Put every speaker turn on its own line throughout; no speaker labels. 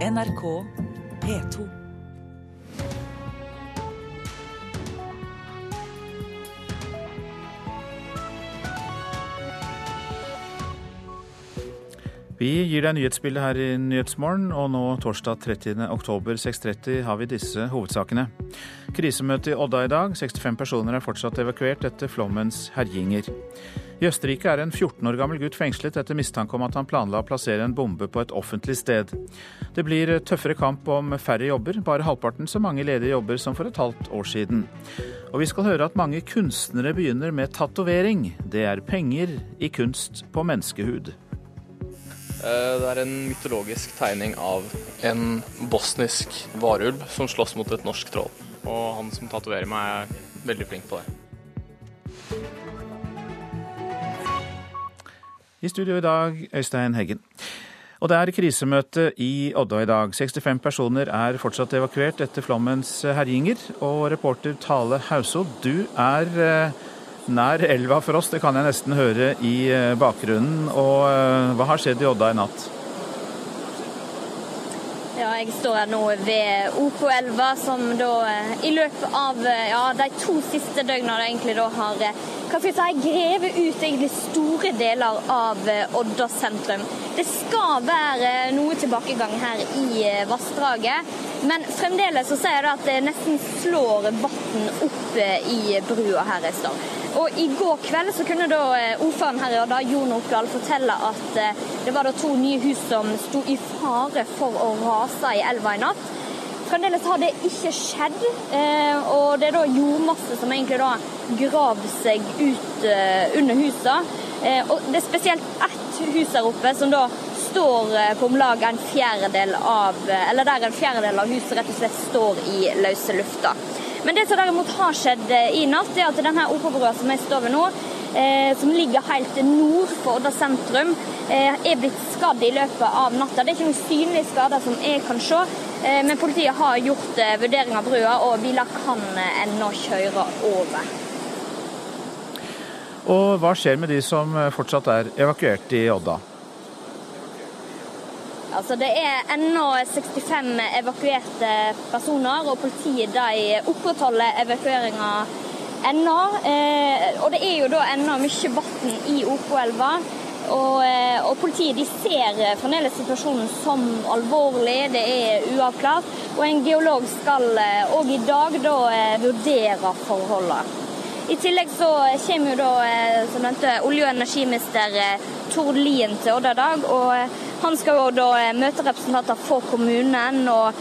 NRK P2.
Vi gir deg nyhetsbildet her i Nyhetsmorgen, og nå torsdag 30. oktober 6.30 har vi disse hovedsakene. Krisemøte i Odda i dag. 65 personer er fortsatt evakuert etter flommens herjinger. I Østerrike er en 14 år gammel gutt fengslet etter mistanke om at han planla å plassere en bombe på et offentlig sted. Det blir tøffere kamp om færre jobber, bare halvparten så mange ledige jobber som for et halvt år siden. Og vi skal høre at mange kunstnere begynner med tatovering. Det er penger i kunst på menneskehud.
Eh, det er en mytologisk tegning av en bosnisk varulv som slåss mot et norsk troll. Og han som tatoverer meg, er veldig flink på det.
I studio i dag, Øystein Heggen. Og det er krisemøte i Odda i dag. 65 personer er fortsatt evakuert etter flommens herjinger. Og reporter Tale Hausod, du er eh, nær elva for oss, det kan jeg nesten høre i eh, bakgrunnen. Og eh, hva har skjedd i Odda i natt?
Ja, jeg står her nå ved OK-elva, som da i løpet av ja, de to siste døgnene egentlig da har hva skal jeg si, grevet ut egentlig store deler av eh, Odda sentrum. Det skal være noe tilbakegang her i eh, vassdraget, men fremdeles så ser jeg at det nesten slår vann opp eh, i brua her jeg står. Og I går kveld så kunne da ordføreren her i Odda, Jon Oppdal, fortelle at det var da to nye hus som sto i fare for å rase i elva i natt. Fremdeles har det ikke skjedd, og det er da jordmasse som egentlig da gravd seg ut eh, under huset. Eh, og det er spesielt ett hus her oppe som da står eh, på om lag en fjerdedel av Eller der en fjerdedel av huset rett og slett står i løse lufta. Men det som derimot har skjedd i natt, er at denne operabrua som jeg står ved nå, som ligger helt nord for Odda sentrum, er blitt skadd i løpet av natta. Det er ikke noen synlige skader som jeg kan se, men politiet har gjort vurdering av brua, og biler kan ennå kjøre over.
Og hva skjer med de som eh, fortsatt er evakuert i Odda?
Altså, det er ennå 65 evakuerte personer, og politiet de opprettholder evakueringa ennå. Eh, og det er jo da ennå mye vann i Opoelva. Og, eh, og, politiet de ser fremdeles situasjonen som alvorlig, det er uavklart. Og en geolog skal òg i dag da vurdere forholdene. I tillegg så kommer jo da, eh, som nevnte, olje- og energiminister eh, Tord Lien til Odda i dag. Og eh, han skal jo da møte representanter for kommunen og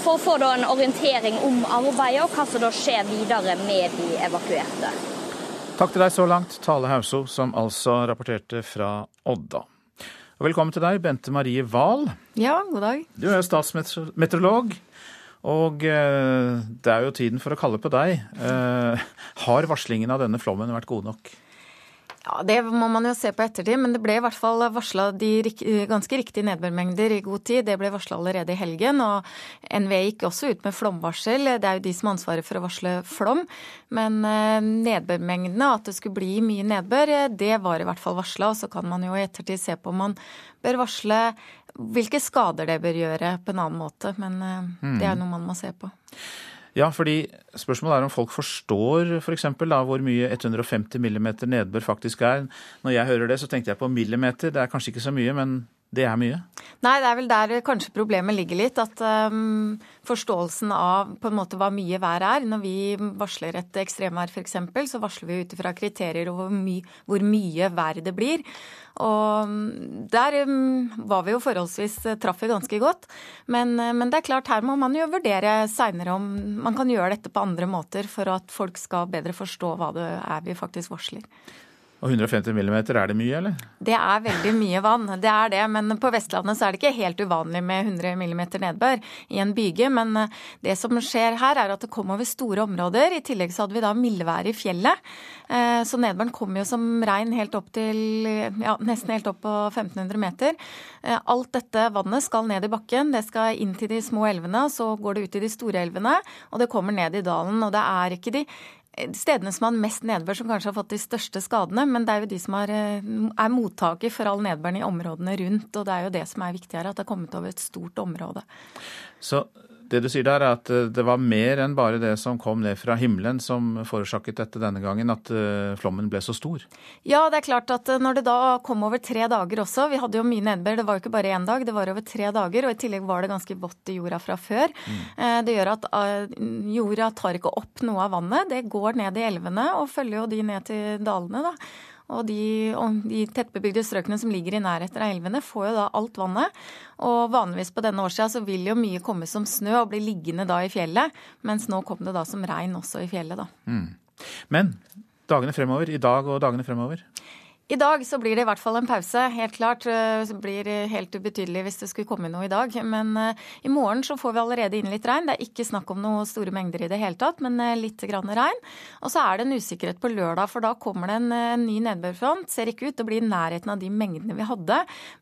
for å få da en orientering om arbeidet og hva som da skjer videre med de evakuerte.
Takk til deg så langt, Tale Hauso, som altså rapporterte fra Odda. Og velkommen til deg, Bente Marie Wahl.
Ja, god dag.
Du er statsmeteorolog. Og eh, det er jo tiden for å kalle på deg. Eh, har varslingen av denne flommen vært god nok?
Ja, Det må man jo se på ettertid, men det ble i hvert fall varsla ganske riktige nedbørmengder i god tid. Det ble varsla allerede i helgen, og NVE gikk også ut med flomvarsel. Det er jo de som har ansvaret for å varsle flom. Men eh, nedbørmengdene, at det skulle bli mye nedbør, det var i hvert fall varsla. Og så kan man jo i ettertid se på om man bør varsle hvilke skader det bør gjøre på en annen måte. Men mm. det er noe man må se på.
Ja, fordi spørsmålet er om folk forstår. For hvor mye 150 millimeter nedbør faktisk er. Når jeg hører det, så tenkte jeg på millimeter. Det er kanskje ikke så mye, men det er mye?
Nei, det er vel der kanskje problemet ligger litt. At um, forståelsen av på en måte hva mye vær er. Når vi varsler et ekstremvær f.eks., så varsler vi ut ifra kriterier over my hvor mye vær det blir. Og um, der um, var vi jo forholdsvis uh, traff vi ganske godt. Men, uh, men, det er klart, her må man jo vurdere seinere om man kan gjøre dette på andre måter for at folk skal bedre forstå hva det er vi faktisk varsler.
Og 150 millimeter, er det mye, eller?
Det er veldig mye vann, det er det. Men på Vestlandet så er det ikke helt uvanlig med 100 millimeter nedbør i en byge. Men eh, det som skjer her, er at det kom over store områder. I tillegg så hadde vi da mildvær i fjellet. Eh, så nedbøren kom jo som regn helt opp til ja, nesten helt opp på 1500 meter. Eh, alt dette vannet skal ned i bakken. Det skal inn til de små elvene, så går det ut i de store elvene, og det kommer ned i dalen. Og det er ikke de stedene som har mest nedbør, som kanskje har fått de største skadene. Men det er jo de som er, er mottaker for all nedbøren i områdene rundt. Og det er jo det som er viktig her, at det har kommet over et stort område.
Så det du sier der, er at eh, det var mer enn bare det som kom ned fra himmelen som forårsaket dette denne gangen, at eh, flommen ble så stor?
Ja, det er klart at eh, når det da kom over tre dager også Vi hadde jo mye nedbør, det var jo ikke bare én dag, det var over tre dager. Og i tillegg var det ganske vått i jorda fra før. Mm. Det gjør at jorda tar ikke opp noe av vannet. Det går ned i elvene og følger jo de ned til dalene, da. Og de, og de, tettbebygde strøkene som ligger i nærheten av elvene, får jo da alt vannet. Og vanligvis på denne årstida så vil jo mye komme som snø og bli liggende da i fjellet. Mens nå kom det da som regn også i fjellet, da. Mm.
Men dagene fremover, i dag og dagene fremover?
I dag så blir det i hvert fall en pause, helt klart. Det eh, blir helt ubetydelig hvis det skulle komme noe i dag. Men uh, i morgen så får vi allerede inn litt regn. Det er ikke snakk om noe store mengder i det hele tatt, men uh, litt grann regn. Og så er det en usikkerhet på lørdag, for da kommer det en ny nedbørfront. Ser ikke ut til å bli i nærheten av de mengdene vi hadde.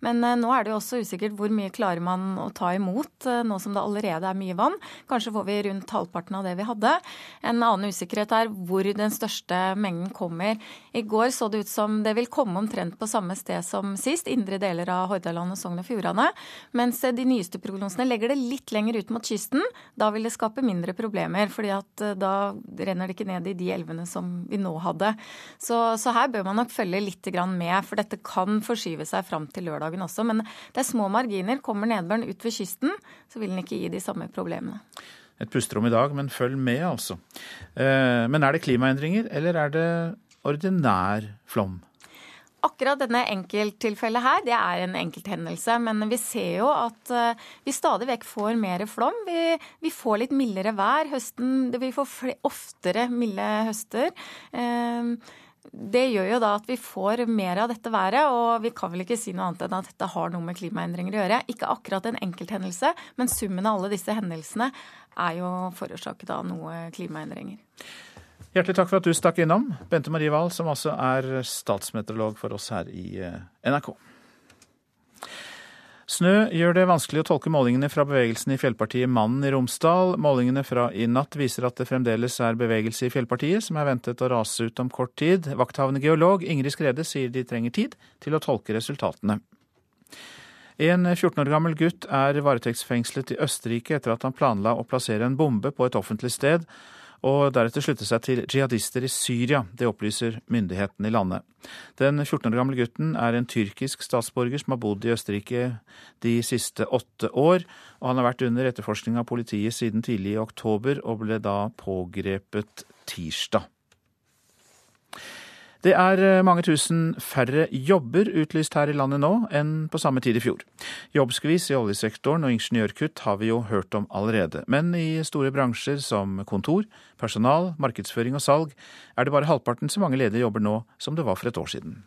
Men nå er det jo også usikkert hvor mye klarer man å ta imot, nå som det allerede er mye vann. Kanskje får vi rundt halvparten av det vi hadde. En annen usikkerhet er hvor den største mengden kommer. I går så det ut som det vil komme komme omtrent på samme sted som sist, indre deler av Hordaland og Sogn og Fjordane. Mens de nyeste prognosene legger det litt lenger ut mot kysten. Da vil det skape mindre problemer, fordi at eh, da renner det ikke ned i de elvene som vi nå hadde. Så, så her bør man nok følge litt med, for dette kan forskyve seg fram til lørdagen også. Men det er små marginer. Kommer nedbøren ut ved kysten, så vil den ikke gi de samme problemene.
Et pusterom i dag, men følg med, altså. Eh, men er det klimaendringer, eller er det ordinær flom?
Akkurat denne enkelttilfellet her, det er en enkelthendelse. Men vi ser jo at eh, vi stadig vekk får mer flom. Vi, vi får litt mildere vær. Høsten, vi får oftere milde høster. Eh, det gjør jo da at vi får mer av dette været, og vi kan vel ikke si noe annet enn at dette har noe med klimaendringer å gjøre. Ikke akkurat en enkelthendelse, men summen av alle disse hendelsene er jo forårsaket av noe klimaendringer.
Hjertelig takk for at du stakk innom, Bente Marie Wahl, som altså er statsmeteorolog for oss her i eh, NRK. Snø gjør det vanskelig å tolke målingene fra bevegelsen i fjellpartiet Mannen i Romsdal. Målingene fra i natt viser at det fremdeles er bevegelse i fjellpartiet, som er ventet å rase ut om kort tid. Vakthavende geolog Ingrid Skrede sier de trenger tid til å tolke resultatene. En 14 år gammel gutt er varetektsfengslet i Østerrike etter at han planla å plassere en bombe på et offentlig sted og deretter slutte seg til jihadister i Syria. Det opplyser myndighetene i landet. Den 14 år gamle gutten er en tyrkisk statsborger som har bodd i Østerrike de siste åtte år, og han har vært under etterforskning av politiet siden tidlig i oktober, og ble da pågrepet tirsdag. Det er eh, mange tusen færre jobber utlyst her i landet nå enn på samme tid i fjor. Jobbskvis i oljesektoren og ingeniørkutt har vi jo hørt om allerede. Men i store bransjer som kontor, personal, markedsføring og salg er det bare halvparten så mange ledige jobber nå som det var for et år siden.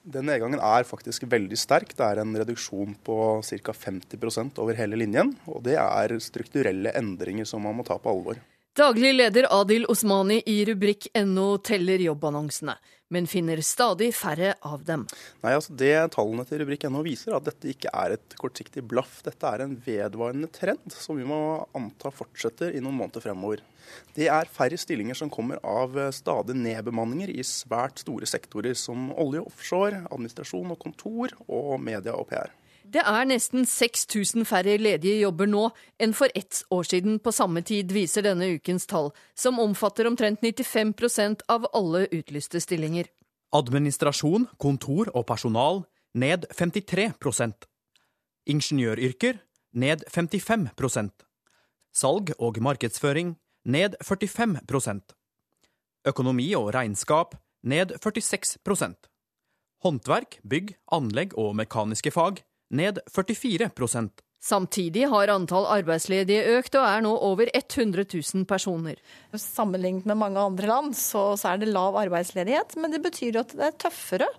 Den nedgangen er faktisk veldig sterk. Det er en reduksjon på ca. 50% over hele linjen. Og det er strukturelle endringer som man må ta på alvor.
Daglig leder Adil Osmani i Rubrikk NO teller jobbannonsene, men finner stadig færre av dem.
Nei, altså Det tallene til Rubrikk NO viser, at dette ikke er et kortsiktig blaff. Dette er en vedvarende trend som vi må anta fortsetter i noen måneder fremover. Det er færre stillinger som kommer av stadig nedbemanninger i svært store sektorer som olje offshore, administrasjon og kontor og media og PR.
Det er nesten 6000 færre ledige jobber nå enn for ett år siden på samme tid, viser denne ukens tall, som omfatter omtrent 95% av alle utlyste stillinger.
Administrasjon, kontor og personal ned 53% Ingeniøryrker ned 55% Salg og markedsføring ned 45% Økonomi og regnskap ned 46% Håndverk, bygg, anlegg og mekaniske fag ned 44
Samtidig har antall arbeidsledige økt og er nå over 100 000 personer.
Sammenlignet med mange andre land så, så, er det lav arbeidsledighet, men det betyr at det er tøffere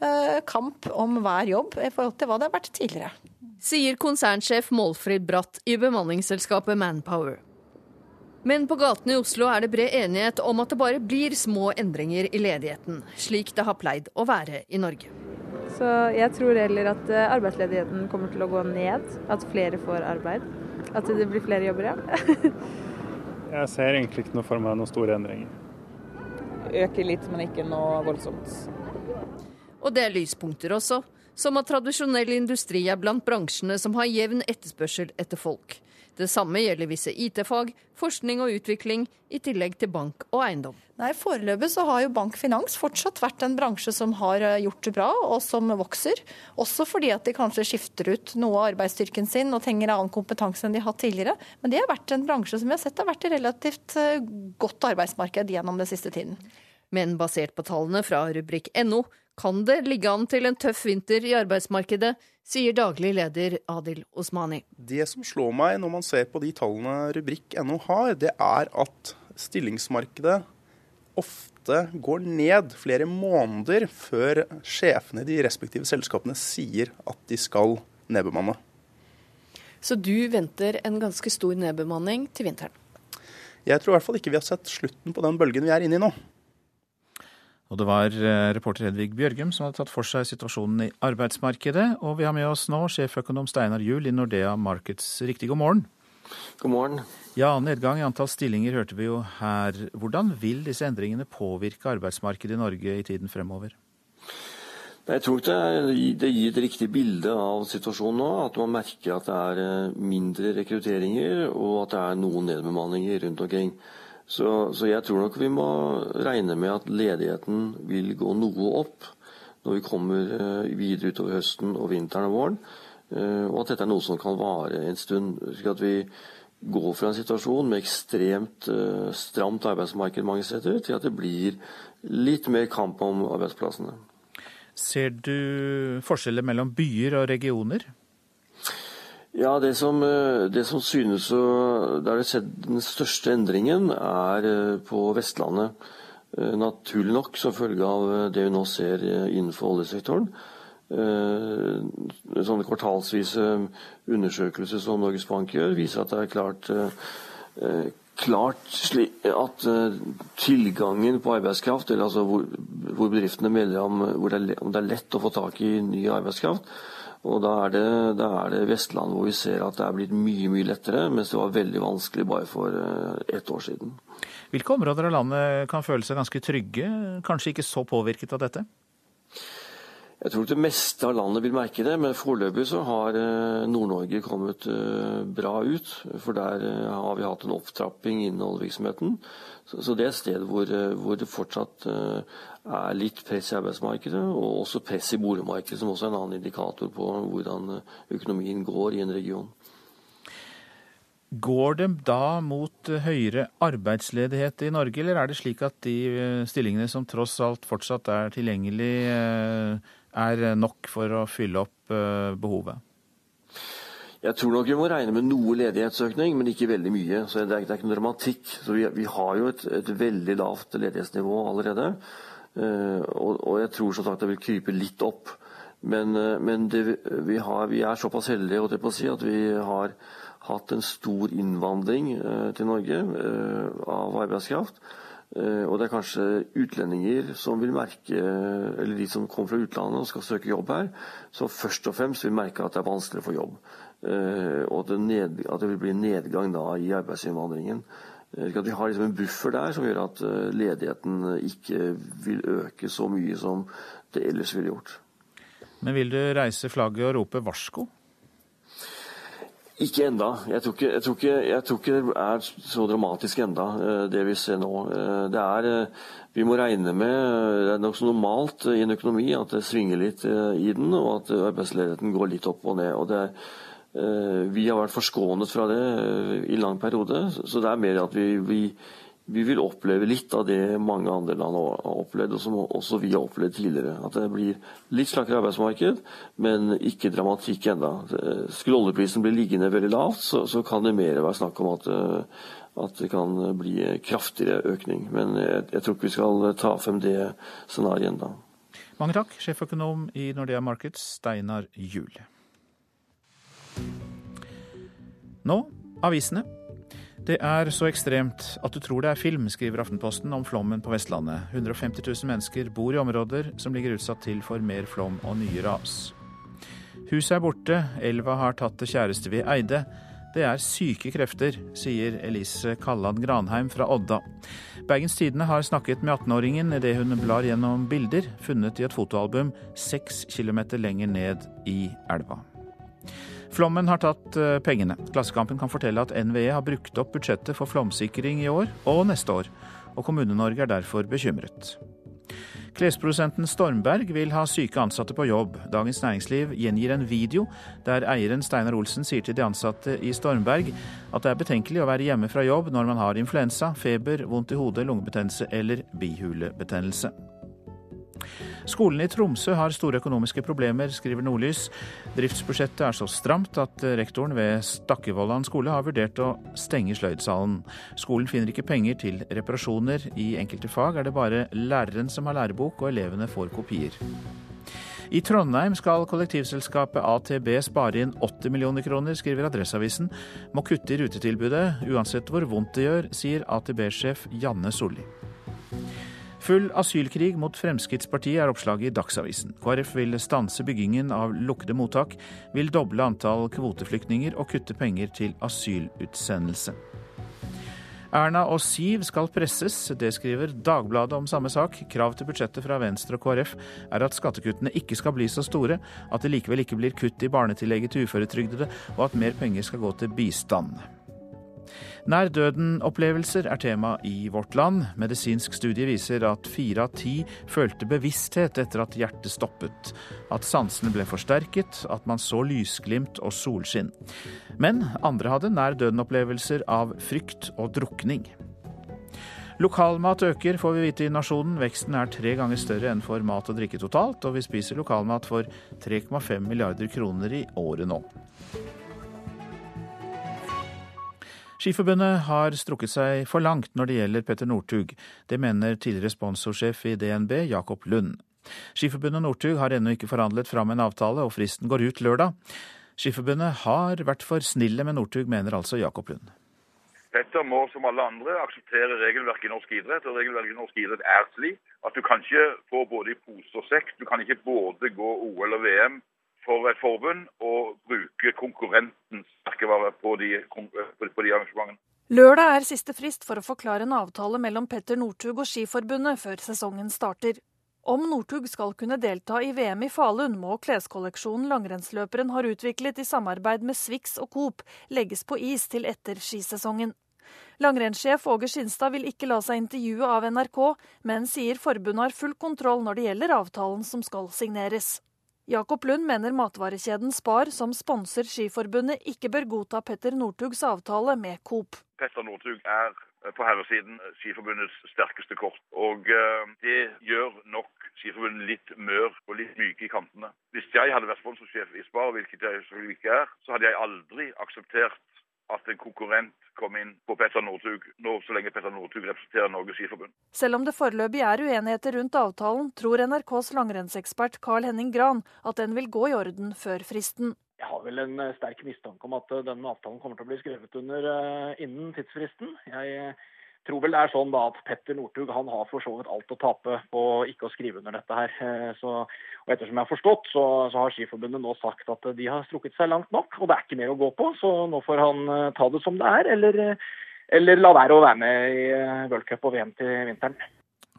eh, kamp om hver jobb i forhold til hva det har vært tidligere.
Sier konsernsjef Målfrid Bratt i bemanningsselskapet Manpower. Men på gatene i Oslo er det bred enighet om at det bare blir små endringer i ledigheten, slik det har pleid å være i Norge.
Så jeg tror heller at eh, arbeidsledigheten kommer til å gå ned. At flere får arbeid. At det blir flere jobber, ja.
jeg ser egentlig ikke noe for meg noen store endringer.
øker litt, men ikke noe voldsomt.
Og det er lyspunkter også, som at tradisjonell industri er blant bransjene som har jevn etterspørsel etter folk. Det samme gjelder visse IT-fag, forskning og utvikling, i tillegg til bank og eiendom.
Nei, Foreløpig så har jo bank finans fortsatt vært en bransje som har eh, gjort det bra, og som vokser. Også fordi at de kanskje skifter ut noe av arbeidsstyrken sin og trenger annen kompetanse enn de har hatt tidligere. Men det har vært en bransje som vi har sett har vært i relativt eh, godt arbeidsmarked gjennom den siste tiden.
Men basert på tallene fra rubrikk.no kan det ligge an til en tøff vinter i arbeidsmarkedet, sier daglig leder Adil Osmani.
Det som slår meg når man ser på de tallene rubrikk.no har, det er at stillingsmarkedet ofte går ned flere måneder før sjefene i de respektive selskapene sier at de skal nedbemanne.
Så du venter en ganske stor nedbemanning til vinteren?
Jeg tror i hvert fall ikke vi har sett slutten på den bølgen vi er inne i nå.
Og det var eh, reporter Hedvig Bjørgum som hadde tatt for seg situasjonen i arbeidsmarkedet. Og vi har med oss nå sjeføkonom Steinar Juel i Nordea Markets. Riktig god morgen.
God morgen.
Ja, nedgang i antall stillinger hørte vi jo her. Hvordan vil disse endringene påvirke arbeidsmarkedet i Norge i tiden fremover?
Jeg tror ikke det gir et riktig bilde av situasjonen nå. At man merker at det er eh, mindre rekrutteringer, og at det er noen nedbemanninger rundt omkring. Så, så, jeg tror nok vi må regne med at ledigheten vil gå noe opp når vi kommer eh, videre utover høsten og vinteren og våren. Eh, og at dette er noe som kan vare en stund. slik at vi går fra en situasjon med ekstremt eh, stramt arbeidsmarked mange steder, til at det blir litt mer kamp om arbeidsplassene.
Ser du forskjeller mellom byer og regioner?
Ja, det som, eh, det som synes å Der det skjedd den største endringen, er eh, på Vestlandet. Eh, naturlig nok som følge av det vi nå ser innenfor oljesektoren. Sånne kvartalsvise undersøkelser som Norges Bank gjør, viser at det er klart, klart at tilgangen på arbeidskraft, eller altså hvor, hvor bedriftene melder om, det er, om det er lett å få tak i ny arbeidskraft, og da er, det, da er det Vestland hvor vi ser at det er blitt mye mye lettere, mens det var veldig vanskelig bare for eh, ett år siden.
Hvilke områder av landet kan føle seg ganske trygge, kanskje ikke så påvirket av dette?
Jeg tror det meste av landet vil merke det, men foreløpig så har eh, Nord-Norge kommet eh, bra ut. For der har vi hatt en opptrapping innen oljevirksomheten. Så det er et sted hvor, hvor det fortsatt er litt press i arbeidsmarkedet, og også press i boligmarkedet, som også er en annen indikator på hvordan økonomien går i en region.
Går det da mot høyere arbeidsledighet i Norge, eller er det slik at de eh, stillingene som tross alt fortsatt er tilgjengelig, eh, er nok for å fylle opp eh, behovet?
Jeg tror nok vi må regne med noe ledighetsøkning, men ikke veldig mye. så Det er, det er ikke noe dramatikk. Så vi, vi har jo et, et veldig lavt ledighetsnivå allerede. Eh, og, og jeg tror som sagt det vil krype litt opp. Men, eh, men det, vi, har, vi, er såpass heldige si, at vi har hatt en stor innvandring eh, til Norge av arbeidskraft. Og det er kanskje utlendinger som vil merke, eller de som kommer fra utlandet og skal søke jobb her, som først og fremst vil merke at det er vanskelig å få jobb. Og at det, ned, at det vil bli nedgang da i arbeidsinnvandringen. Eh, at vi har liksom en buffer der som gjør at eh, ledigheten ikke vil øke så mye som det ellers ville gjort.
Men vil du reise flagget og rope varsko?
Ikke enda. Jeg tror ikke, jeg, tror ikke, jeg tror ikke, det er så dramatisk enda, eh, det vi ser nå. Det er, vi må regne med Det er nokså normalt i en økonomi at det svinger litt i den, og at arbeidsledigheten går litt opp og ned. og det er Eh, vi har vært forskånet fra det eh, i lang periode. Så det er mer at vi, vi, vi vil oppleve litt av det mange andre land har opplevd, og som også vi har opplevd tidligere. At det blir litt slakkere arbeidsmarked, men ikke dramatikk enda. Skulle oljeprisen bli liggende veldig lavt, så, så kan det mer være snakk om at, eh, at det kan bli kraftigere økning. Men jeg, jeg tror ikke vi skal ta frem det scenarioet ennå.
Mange takk, sjeføkonom i Nordea Markets, Steinar Juel. Nå avisene. Det er så ekstremt at du tror det er film, skriver Aftenposten om flommen på Vestlandet. 150 000 mennesker bor i områder som ligger utsatt til for mer flom og nye ras. Huset er borte, elva har tatt det kjæreste vi eide. Det er syke krefter, sier Elise Kalland Granheim fra Odda. Bergens Tidende har snakket med 18-åringen idet hun blar gjennom bilder funnet i et fotoalbum seks kilometer lenger ned i elva. Flommen har tatt eh, pengene. Klassekampen kan fortelle at NVE har brukt opp budsjettet for flomsikring i år og neste år, og Kommune-Norge er derfor bekymret. Klesprodusenten Stormberg vil ha syke ansatte på jobb. Dagens Næringsliv gjengir en video der eieren Steinar Olsen sier til de ansatte i Stormberg at det er betenkelig å være hjemme fra jobb når man har influensa, feber, vondt i hodet, lungebetennelse eller bihulebetennelse. Skolen i Tromsø har store økonomiske problemer, skriver Nordlys. Driftsbudsjettet er så stramt at rektoren ved Stakkevollan skole har vurdert å stenge sløydsalen. Skolen finner ikke penger til reparasjoner. I enkelte fag er det bare læreren som har lærebok, og elevene får kopier. I Trondheim skal kollektivselskapet AtB spare inn 80 millioner kroner, skriver Adresseavisen. Må kutte i rutetilbudet, uansett hvor vondt det gjør, sier AtB-sjef Janne Solli. Full asylkrig mot Fremskrittspartiet er oppslaget i Dagsavisen. KrF vil stanse byggingen av lukkede mottak, vil doble antall kvoteflyktninger og kutte penger til asylutsendelse. Erna og Siv skal presses, det skriver Dagbladet om samme sak. Krav til budsjettet fra Venstre og KrF er at skattekuttene ikke skal bli så store, at det likevel ikke blir kutt i barnetillegget til uføretrygdede, og at mer penger skal gå til bistand. Nær døden-opplevelser er tema i Vårt Land. Medisinsk studie viser at fire av ti følte bevissthet etter at hjertet stoppet. At sansene ble forsterket, at man så lysglimt og solskinn. Men andre hadde nær døden-opplevelser av frykt og drukning. Lokalmat øker, får vi vite i Nasjonen. Veksten er tre ganger større enn for mat og drikke totalt, og vi spiser lokalmat for 3,5 milliarder kroner i året nå. Skiforbundet har strukket seg for langt når det gjelder Petter Northug. Det mener tidligere sponsorsjef i DNB, Jakob Lund. Skiforbundet Northug har ennå ikke forhandlet fram en avtale, og fristen går ut lørdag. Skiforbundet har vært for snille med Northug, mener altså Jakob Lund.
Petter må som alle andre akseptere regelverket i norsk idrett. og Regelverket i norsk idrett er slik at du kan ikke få både i pose og sekk. Du kan ikke både gå OL og VM for et forbund å bruke konkurrentens merkevare på på de arrangementene.
Lørdag er siste frist for å forklare en avtale mellom Petter Northug og Skiforbundet før sesongen starter. Om Northug skal kunne delta i VM i Falun, må kleskolleksjonen langrennsløperen har utviklet i samarbeid med Swix og Coop, legges på is til etter skisesongen. Langrennssjef Åge Skinstad vil ikke la seg intervjue av NRK, men sier forbundet har full kontroll når det gjelder avtalen som skal signeres. Jakob Lund mener matvarekjeden Spar, som sponser Skiforbundet, ikke bør godta Petter Northugs avtale med Coop.
Petter Northug er eh, på herresiden Skiforbundets sterkeste kort. Og eh, det gjør nok Skiforbundet litt mør og litt myke i kantene. Hvis jeg hadde vært sponsorsjef i Spar, hvilket jeg selvfølgelig ikke er, så hadde jeg aldri akseptert at en konkurrent kom inn på Petter Northug, nå så lenge Petter Northug representerer Norges Skiforbund.
Selv om det foreløpig er uenigheter rundt avtalen, tror NRKs langrennsekspert Carl Henning Gran at den vil gå i orden før fristen.
Jeg har vel en eh, sterk mistanke om at eh, denne avtalen kommer til å bli skrevet under eh, innen tidsfristen. Jeg tror vel det er sånn da at Petter Northug har for så vidt alt å tape på ikke å skrive under dette her. Så, og Ettersom jeg har forstått, så, så, har Skiforbundet nå sagt at de har strukket seg langt nok, og det er ikke mer å gå på. Så nå får han ta det som det er, eller, eller la være å være med i v-cup og VM til vinteren.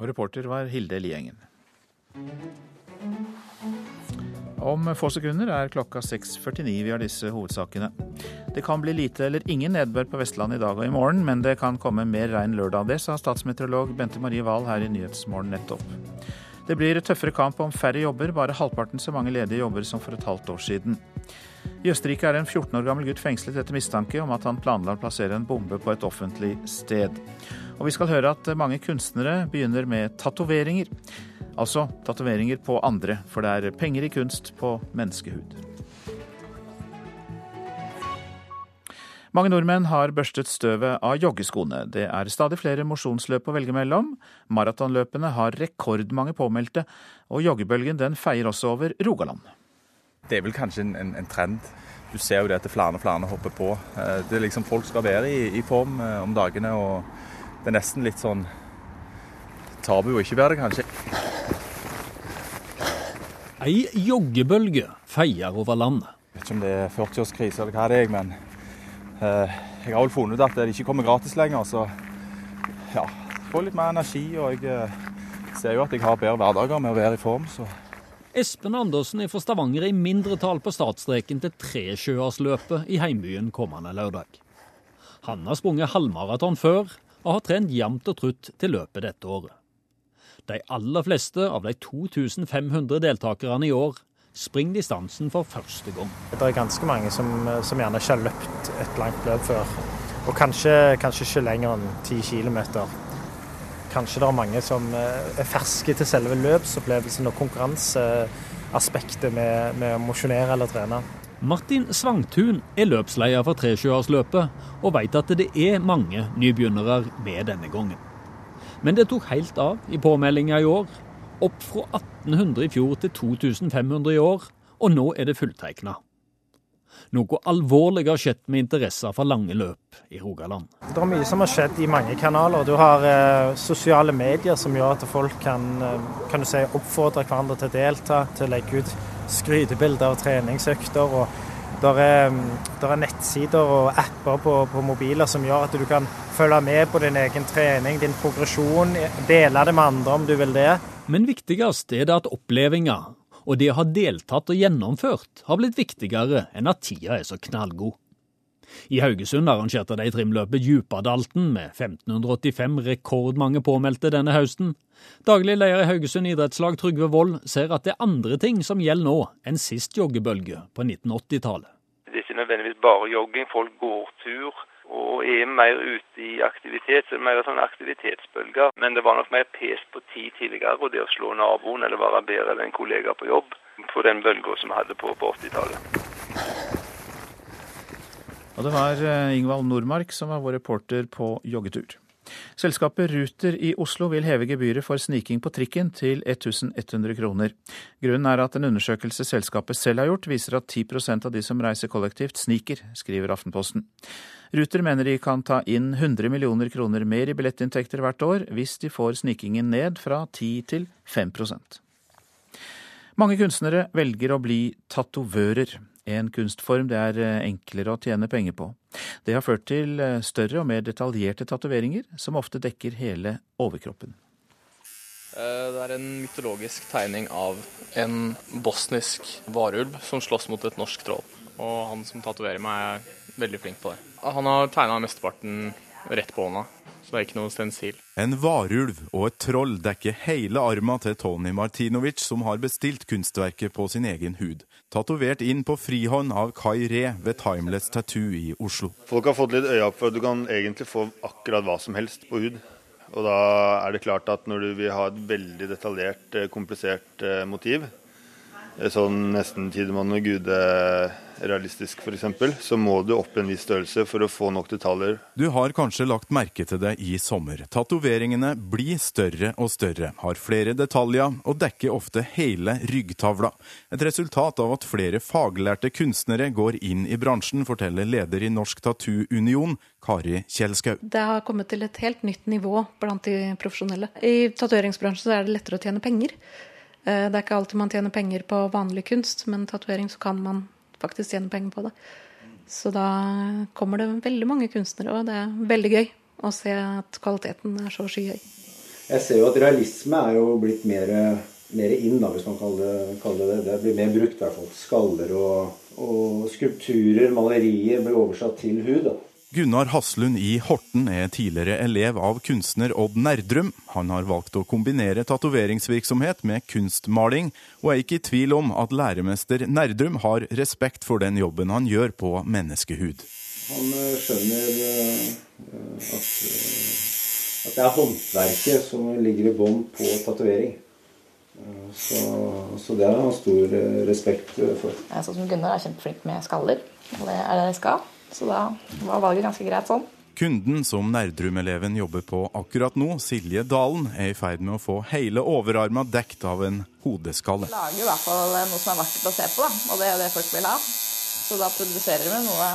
Og reporter var Hilde Liengen. Om få sekunder er klokka 6.49. Vi har disse hovedsakene. Det kan bli lite eller ingen nedbør på Vestlandet i dag og i morgen, men det kan komme mer regn lørdag. Det sa statsmeteorolog Bente Marie Wahl her i Nyhetsmorgen nettopp. Det blir tøffere kamp om færre jobber, bare halvparten så mange ledige jobber som for et halvt år siden. I Østerrike er en 14 år gammel gutt fengslet etter mistanke om at han planla å plassere en bombe på et offentlig sted. Og vi skal høre at mange kunstnere begynner med tatoveringer. Altså tatoveringer på andre, for det er penger i kunst på menneskehud. Mange nordmenn har børstet støvet av joggeskoene. Det er stadig flere mosjonsløp å velge mellom. Maratonløpene har rekordmange påmeldte, og joggebølgen den feier også over Rogaland.
Det er vel kanskje en, en, en trend. Du ser jo det at flere og flere hopper på. Eh, det er liksom Folk skal være i, i form eh, om dagene, og det er nesten litt sånn tabu å ikke være det, kanskje.
Ei joggebølge feier over landet.
Jeg vet ikke om det er 40-årskrise eller hva det er, men Eh, jeg har vel funnet ut at det ikke kommer gratis lenger, så ja, får litt mer energi. Og jeg eh, ser jo at jeg har bedre hverdager med å være i form, så
Espen Andersen fra Stavanger er i mindretall på startstreken til Tresjøarsløpet i heimbyen kommende lørdag. Han har sprunget halvmaraton før, og har trent jevnt og trutt til løpet dette året. De aller fleste av de 2500 deltakerne i år springer distansen for første gang.
Det er ganske mange som, som gjerne ikke har løpt et langt løp før. Og kanskje, kanskje ikke lenger enn 10 km. Kanskje det er mange som eh, er ferske til selve løpsopplevelsen og konkurranseaspektet med, med å mosjonere eller trene.
Martin Svangtun er løpsleder for Tresjøarsløpet, og vet at det er mange nybegynnere med denne gangen. Men det tok helt av i påmeldinga i år. Opp fra 1800 i fjor til 2500 i år, og nå er det fulltegna. Noe alvorlig har skjedd med interesser for lange løp i Rogaland.
Det er mye som har skjedd i mange kanaler. Du har eh, sosiale medier som gjør at folk kan, eh, kan du si, oppfordre hverandre til å delta, til å legge ut skrytebilder av treningsøkter. og der er, der er, nettsider og apper på, på, mobiler som gjør at du kan følge med på din egen trening, din progresjon, dele det med andre om du vil det.
Men viktigst er det at opplevelsen og det å ha deltatt og gjennomført har blitt viktigere enn at tida er så knallgod. I Haugesund arrangerte de trimløpet Djupadalten med 1585 rekordmange påmeldte denne høsten. Daglig leder i Haugesund idrettslag Trygve Wold ser at det er andre ting som gjelder nå enn sist joggebølge på 1980-tallet.
Det er ikke nødvendigvis bare jogging. Folk går tur og er mer ute i aktivitet. så det er Mer sånn aktivitetsbølger. Men det var nok mer pes på tid tidligere, og det å slå naboen eller være bedre enn en kollega på jobb på den bølga som vi hadde på, på 80-tallet.
Og det var eh, Ingvald Nordmark som var vår reporter på joggetur. Selskapet Ruter i Oslo vil heve gebyret for sniking på trikken til 1100 kroner. Grunnen er at en undersøkelse selskapet selv har gjort, viser at 10% av de som reiser kollektivt, sniker, skriver Aftenposten. Ruter mener de kan ta inn 100 millioner kroner mer i billettinntekter hvert år hvis de får snikingen ned fra 10 til 5% Mange kunstnere velger å bli tatovører. En kunstform det er eh, enklere å tjene penger på. Det har ført til eh, større og mer detaljerte tatoveringer, som ofte dekker hele overkroppen.
Eh, det er en mytologisk tegning av en bosnisk varulv som slåss mot et norsk troll. Og han som tatoverer meg, er veldig flink på det. Han har tegna mesteparten rett på hånda, så det er ikke noe stensil.
En varulv og et troll dekker hele armen til Tony Martinovic, som har bestilt kunstverket på sin egen hud. Tatovert inn på frihånd av Kai Re ved Timeless Tattoo i Oslo.
Folk har fått litt øye opp for at du kan egentlig få akkurat hva som helst på hud. Og da er det klart at når du vil ha et veldig detaljert, eh, komplisert eh, motiv, sånn nesten Tidemann og Gude-realistisk f.eks., så må du opp en viss størrelse for å få nok detaljer.
Du har kanskje lagt merke til det i sommer. Tatoveringene blir større og større, har flere detaljer og dekker ofte hele ryggtavla. Et resultat av at flere faglærte kunstnere går inn i bransjen, forteller leder i Norsk Tattoo Union, Kari Kjelskau.
Det har kommet til et helt nytt nivå blant de profesjonelle. I tatoveringsbransjen er det lettere å tjene penger. Eh, det er ikke alltid man tjener penger på vanlig kunst, men tatovering så kan man faktisk tjene penger på det. Så da kommer det veldig mange kunstnere, og det er veldig gøy å se at kvaliteten er så skyhøy.
Jeg ser jo at realisme er jo blitt mer, mer inn, da, hvis man kaller det, det det. blir mer brukt, i hvert fall. Skaller og, og skulpturer, malerier, blir oversatt til hud. da.
Gunnar Haslund i Horten er tidligere elev av kunstner Odd Nerdrum. Han har valgt å kombinere tatoveringsvirksomhet med kunstmaling, og er ikke i tvil om at læremester Nerdrum har respekt for den jobben han gjør på menneskehud.
Han eh, skjønner eh, at, eh, at det er håndverket som ligger i bånn på tatovering. Så, så, det har han stor respekt for.
Sånn som Gunnar er kjempeflink med skaller, og det er det de skal. Så da var valget ganske greit sånn.
Kunden som Nerdrum-eleven jobber på akkurat nå, Silje Dalen, er i ferd med å få hele overarma dekt av en hodeskalle.
Vi lager i hvert fall noe som er vakkert å se på, da. og det er det folk vil ha. Så da produserer vi noe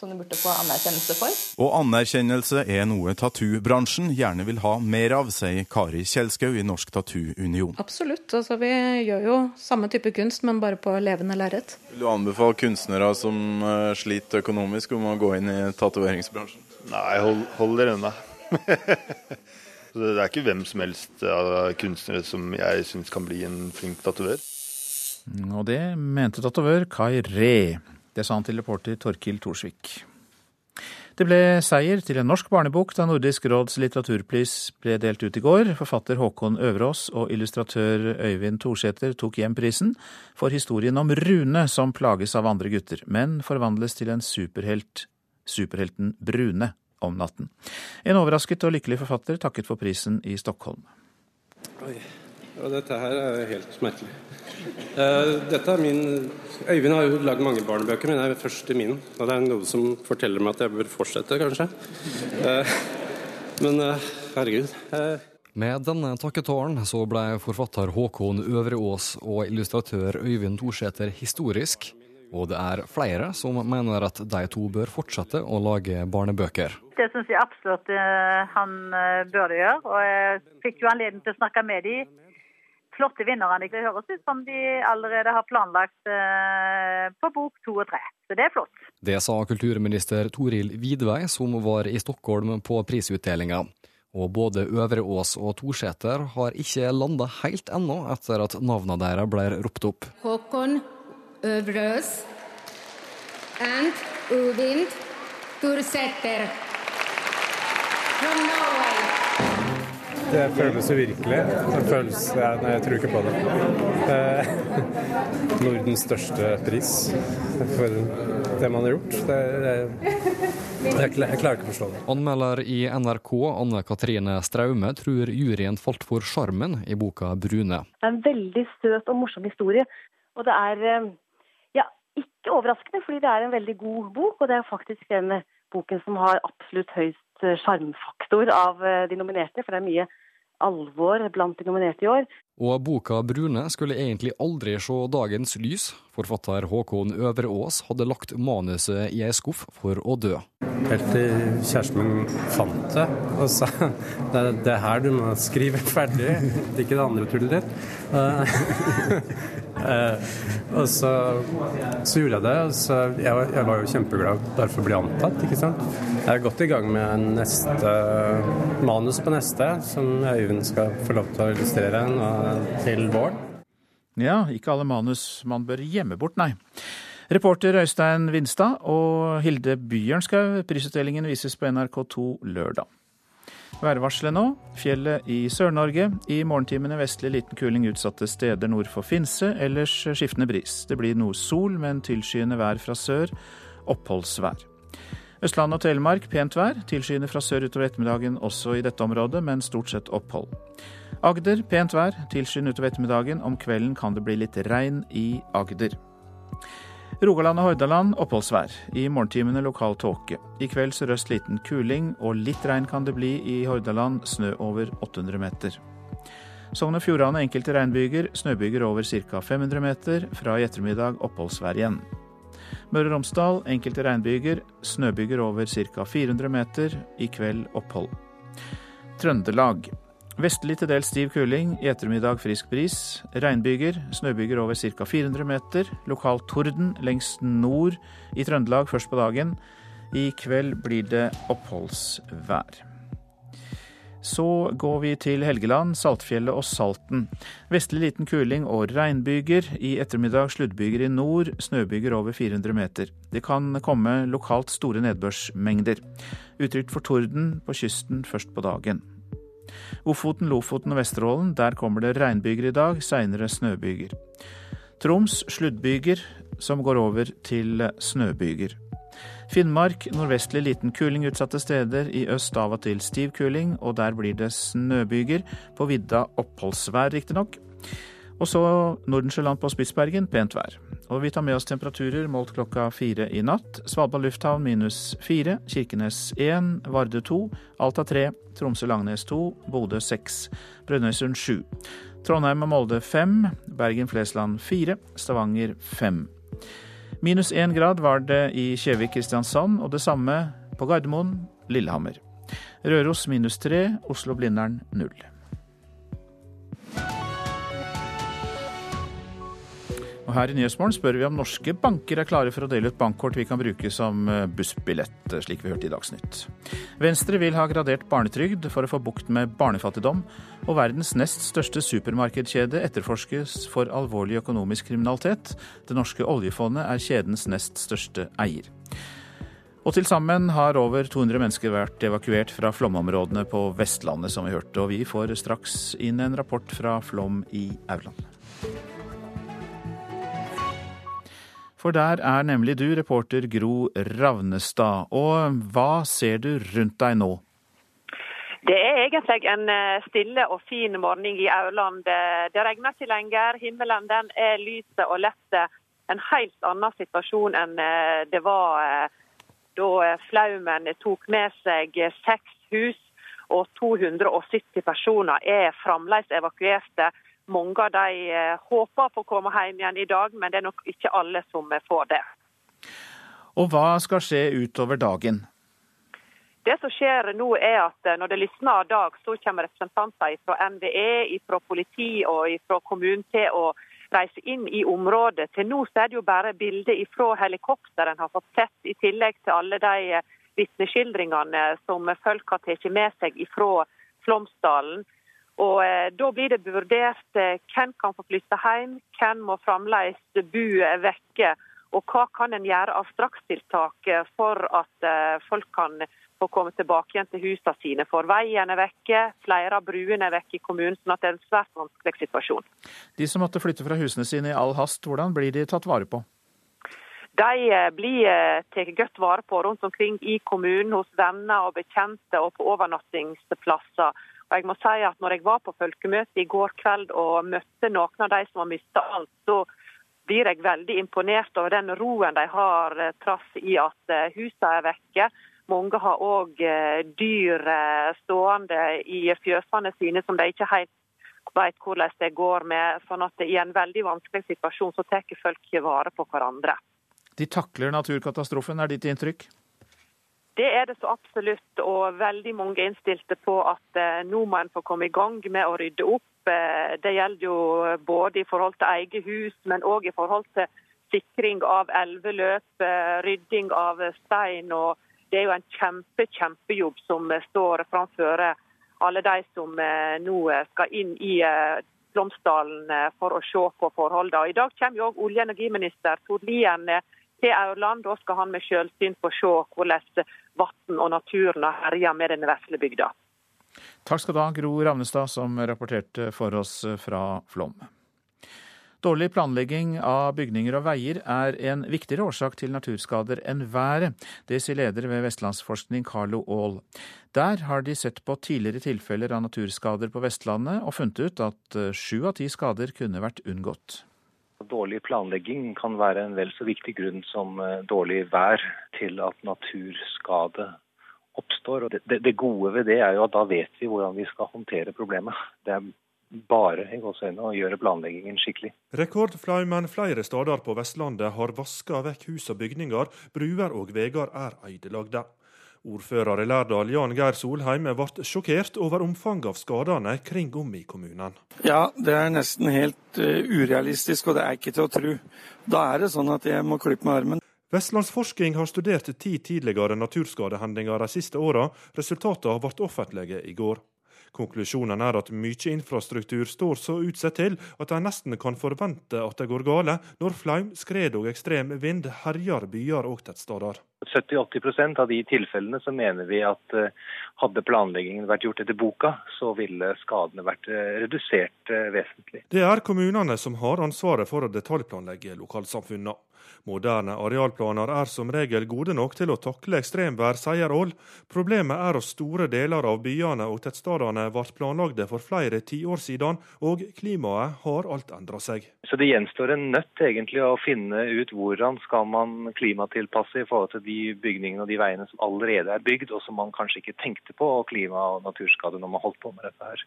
som de burde få anerkjennelse for.
Og anerkjennelse er noe tattoo-bransjen gjerne vil ha mer av, sier Kari Kjelskaug i Norsk Tattoo Union.
Absolutt. Altså, vi gjør jo samme type kunst, men bare på levende lerret.
Vil du anbefale kunstnere som eh, sliter økonomisk om å gå inn i tatoveringsbransjen?
Nei, hold, hold dere unna. det er ikke hvem som helst av kunstnere som jeg syns kan bli en flink tatover.
Og det mente tatovør Kai Ree. Det sa han til reporter Torkil Thorsvik. Det ble seier til en norsk barnebok da Nordisk råds litteraturpris ble delt ut i går. Forfatter Håkon Øverås og illustratør Øyvind Thorsæter tok hjem prisen for historien om Rune som plages av andre gutter, men forvandles til en superhelt, superhelten Brune, om natten. En overrasket og lykkelig forfatter takket for prisen i Stockholm.
Oi, og dette her er helt merkelig. Uh, dette er min Øyvind har jo lagd mange barnebøker, men det er først i min. Og det er noe som forteller meg at jeg bør fortsette, kanskje. Uh, men uh, herregud.
Med denne takketalen så ble forfatter Håkon Øvreås og illustratør Øyvind Thorsæter historisk. Og det er flere som mener at de to bør fortsette å lage barnebøker.
Det syns jeg absolutt han bør gjøre. Og jeg fikk jo anledning til å snakke med dem flotte vinnerne. Det høres ut som de allerede har planlagt eh, på bok to og tre. Så det er flott.
Det sa kulturminister Toril Vidvei, som var i Stockholm på prisutdelinga. Og både Øvre Ås og Torseter har ikke landa helt ennå etter at navnene deres ble ropt opp.
Håkon Øvreås and Uvind Torseter from Norway.
Det føles uvirkelig. Det føles, jeg, jeg tror ikke på det. Eh, Nordens største pris for det man har gjort. Det, det, jeg, klarer ikke å forstå det.
Anmelder i NRK, Anne Katrine Straume, tror juryen falt for sjarmen i boka 'Brune'.
Det er en veldig søt og morsom historie. Og det er eh, ja, ikke overraskende, fordi det er en veldig god bok. Og det er faktisk den boken som har absolutt høyst Eh, sjarmfaktor av eh, de nominerte, for det er mye alvor blant de nominerte i år.
Og boka 'Brune' skulle egentlig aldri se dagens lys. Forfatter Håkon Øvreås hadde lagt manuset i ei skuff for å dø.
Helt til kjæresten min fant det og sa det er det her du må skrive ferdig, ikke det andre tullet ditt. Eh, og så, så, gjorde jeg det. og så, jeg, jeg, var jo kjempeglad bare for å bli antatt. ikke sant? Jeg er godt i gang med neste manus på neste, som Øyvind skal få lov til å illustrere til våren.
Ja, ikke alle manus man bør gjemme bort, nei. Reporter Øystein Vinstad og Hilde Bjørnskaug, prisutdelingen vises på NRK2 lørdag. Værvarselet nå. Fjellet i Sør-Norge. I morgentimene vestlig liten kuling utsatte steder nord for Finse. Ellers skiftende bris. Det blir noe sol, men tilskyende vær fra sør. Oppholdsvær. Østlandet og Telemark pent vær. Tilskyende fra sør utover ettermiddagen også i dette området, men stort sett opphold. Agder pent vær. Tilskyende utover ettermiddagen. Om kvelden kan det bli litt regn i Agder. Rogaland og Hordaland oppholdsvær. I morgentimene lokal tåke. I kveld sørøst liten kuling, og litt regn kan det bli i Hordaland. Snø over 800 meter. Sogn og Fjordane enkelte regnbyger, snøbyger over ca. 500 meter. Fra i ettermiddag oppholdsvær igjen. Møre og Romsdal enkelte regnbyger, snøbyger over ca. 400 meter. I kveld opphold. Trøndelag Vestlig til dels stiv kuling, i ettermiddag frisk bris. Regnbyger, snøbyger over ca. 400 meter. Lokal torden lengst nord i Trøndelag først på dagen. I kveld blir det oppholdsvær. Så går vi til Helgeland, Saltfjellet og Salten. Vestlig liten kuling og regnbyger. I ettermiddag sluddbyger i nord, snøbyger over 400 meter. Det kan komme lokalt store nedbørsmengder. Utrygt for torden på kysten først på dagen. Ofoten, Lofoten og Vesterålen, der kommer det regnbyger i dag, seinere snøbyger. Troms sluddbyger, som går over til snøbyger. Finnmark nordvestlig liten kuling utsatte steder, i øst av og til stiv kuling, og der blir det snøbyger. På vidda oppholdsvær, riktignok. Og så Nordensjøland på Spitsbergen, pent vær. Og vi tar med oss temperaturer målt klokka fire i natt. Svalbard lufthavn minus fire, Kirkenes én, Vardø to, Alta tre, Tromsø-Langnes to, Bodø seks, Brønnøysund sju. Trondheim og Molde fem, Bergen-Flesland fire, Stavanger fem. Minus én grad var det i Kjevik-Kristiansand, og det samme på Gardermoen, Lillehammer. Røros minus tre, Oslo-Blindern null. Og her i Nyhetsmorgen spør vi om norske banker er klare for å dele ut bankkort vi kan bruke som eh, bussbillett, eh, slik vi hørte i Dagsnytt. Venstre vil ha gradert barnetrygd for å få bukt med barnefattigdom, og verdens nest største supermarkedkjede etterforskes for alvorlig økonomisk kriminalitet. Det norske oljefondet er kjedens nest største eier. Og til sammen har over 200 mennesker vært evakuert fra flomområdene på Vestlandet, som vi hørte. Og vi får straks inn en rapport fra flom i Auland. For der er nemlig du, reporter Gro Ravnestad. Og hva ser du rundt deg nå?
Det er egentlig en eh, stille og fin morgen i Aurland. Det regner ikke lenger. Himmelen er lys og lett. En helt annen situasjon enn eh, det var eh, da flaumen tok med seg seks hus. Og 270 personer er fremdeles evakuerte. Mange av de eh, håper på å komme hjem igjen i dag, men det er nok ikke alle som får det.
Og hva skal skje utover dagen?
Det som skjer nå er at eh, Når det lysner av dag, så kommer representanter fra NVE, fra politi og fra kommunen til å reise inn i området. Til nå er det jo bare bilder fra helikopter en har fått sett, i tillegg til alle de eh, vitneskildringene som folk har tatt med seg fra Flåmsdalen. Og eh, Da blir det vurdert eh, hvem kan få flytte hjem, hvem må fremdeles bo vekke. Og hva kan en gjøre av strakstiltak eh, for at eh, folk kan få komme tilbake igjen til husene sine. For veien er vekke, flere av bruene er vekke i kommunen, sånn at det er en svært vanskelig situasjon.
De som måtte flytte fra husene sine i all hast, hvordan blir de tatt vare på?
De eh, blir eh, tatt godt vare på rundt omkring i kommunen, hos venner og bekjente og på overnattingsplasser. Og jeg må si at når jeg var på folkemøte i går kveld og møtte noen av de som har mista alt, så blir jeg veldig imponert over den roen de har eh, trass i at eh, husene er vekke. Mange har òg eh, dyr stående i fjøsene sine som de ikke helt vet hvordan det går med. sånn at i en veldig vanskelig situasjon så tar folk vare på hverandre.
De takler naturkatastrofen, er ditt inntrykk?
Det er det så absolutt, og veldig mange innstilte på at eh, nå må en få komme i gang med å rydde opp. Eh, det gjelder jo både i forhold til eget hus, men òg i forhold til sikring av elveløp, eh, rydding av stein. og Det er jo en kjempe, kjempejobb som står framfor alle de som nå skal inn i Flåmsdalen for å se på forholdene. I dag kommer jo òg olje- og energiminister Tord Lien til Aurland. Da skal han med selvsyn få se hvordan vann og naturen har herja med den vesle bygda.
Takk skal du ha, Gro Ravnestad, som rapporterte for oss fra Flåm. Dårlig planlegging av bygninger og veier er en viktigere årsak til naturskader enn været. Det sier leder ved Vestlandsforskning Carlo Aall. Der har de sett på tidligere tilfeller av naturskader på Vestlandet og funnet ut at sju av ti skader kunne vært unngått.
Dårlig planlegging kan være en vel så viktig grunn som eh, dårlig vær til at naturskade oppstår. Det, det, gode ved det er jo at da vet vi hvordan vi skal håndtere problemet. Det er bare i gåseøynene å gjøre planleggingen skikkelig.
Rekordflaumen flere steder på Vestlandet har vaska vekk hus og bygninger, bruer og veier er ødelagte. Ordfører i Lærdal Jan Geir Solheim ble sjokkert over omfanget av skadene kring om i kommunen.
Ja, det er nesten helt uh, urealistisk, og det er ikke til å tro. Da er det sånn at jeg må klippe med armen.
Vestlandsforsking har studert ti tidligere naturskadehendinger de siste åra. Resultatene ble offentlige i går. Konklusjonen er at mye infrastruktur står så utsatt til at en nesten kan forvente at det går gale når flaum, skred og ekstrem vind herjer byer og tettsteder.
70-80% av de tilfellene så mener vi at eh, hadde planleggingen vært gjort etter boka, så ville skadene vært eh, redusert eh, vesentlig.
Det er kommunene som har ansvaret for å detaljplanlegge lokalsamfunnene. Moderne arealplaner er som regel gode nok til å takle ekstremvær, sier Aall. Problemet er at store deler av byene og tettstedene ble planlagde for flere tiår siden, og klimaet har alt endra seg.
Så det gjenstår en nøtt egentlig å finne ut hvordan skal man klimatilpasse i forhold til de bygningene og de veiene som allerede er bygd, og som man kanskje ikke tenkte på og klima- og naturskade når man holdt på med dette her.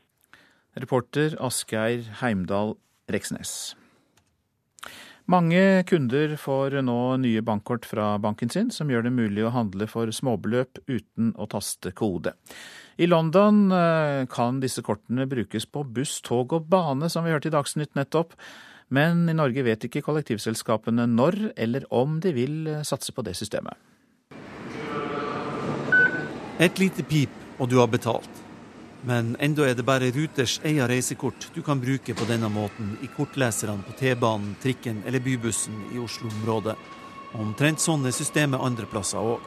Reporter Asgeir Heimdal Reksnes. Mange kunder får nå nye bankkort fra banken sin, som gjør det mulig å handle for småbeløp uten å taste kode. I London eh, kan disse kortene brukes på buss, tog og bane, som vi hørte i Dagsnytt nettopp. Men i Norge vet ikke kollektivselskapene når eller om de vil eh, satse på det systemet.
Et lite pip, og du har betalt. Men enda er det bare Ruters eget reisekort du kan bruke på denne måten i kortleserne på T-banen, trikken eller bybussen i Oslo-området. Omtrent sånn er systemet andre plasser òg.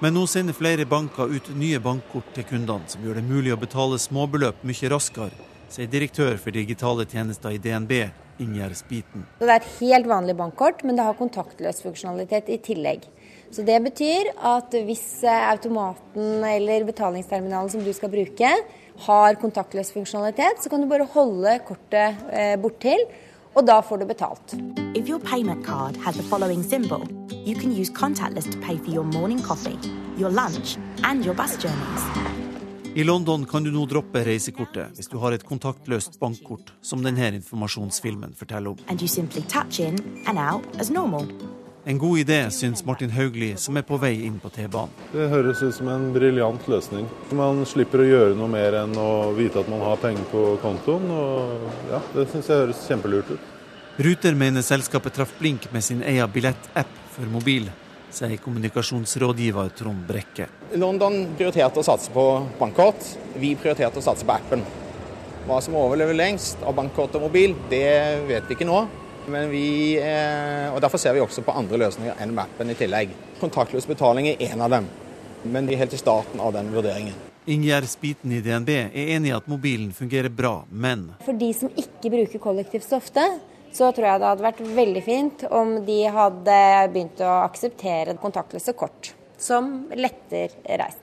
Men nå sender flere banker ut nye bankkort til kundene, som gjør det mulig å betale småbeløp mye raskere, sier direktør for digitale tjenester i DNB, Ingjerd Spiten.
Det er et helt vanlig bankkort, men det har kontaktløs funksjonalitet i tillegg. Så Det betyr at hvis eh, automaten eller betalingsterminalen som du skal bruke, har kontaktløs funksjonalitet, så kan du bare holde kortet eh, borttil, og da får du betalt.
If your payment card has the following symbol, you can use contactless to pay for your morning coffee, your lunch and your bus journeys.
I London kan du nå droppe reisekortet hvis du har et kontaktløst bankkort, som denne informasjonsfilmen forteller om.
And you simply touch in and out as normal.
En god idé, syns Martin Haugli, som er på vei inn på T-banen.
Det høres ut som en briljant løsning. Man slipper å gjøre noe mer enn å vite at man har penger på kontoen. og ja, Det syns jeg høres kjempelurt ut.
Ruter mener selskapet traff blink med sin egen billettapp for mobil, sier kommunikasjonsrådgiver Trond Brekke.
London prioriterte å satse på bankkort. Vi prioriterte å satse på appen. Hva som overlever lengst av bankkort og mobil, det vet vi ikke nå. Men vi, eh, og Derfor ser vi også på andre løsninger enn mappen i tillegg. Kontaktløs betaling er én av dem, men de er helt i starten av den vurderingen.
Ingjerd Spiten i DNB er enig i at mobilen fungerer bra, men
For de som ikke bruker kollektivt så ofte, så tror jeg det hadde vært veldig fint om de hadde begynt å akseptere kontaktløse kort, som letter reisen.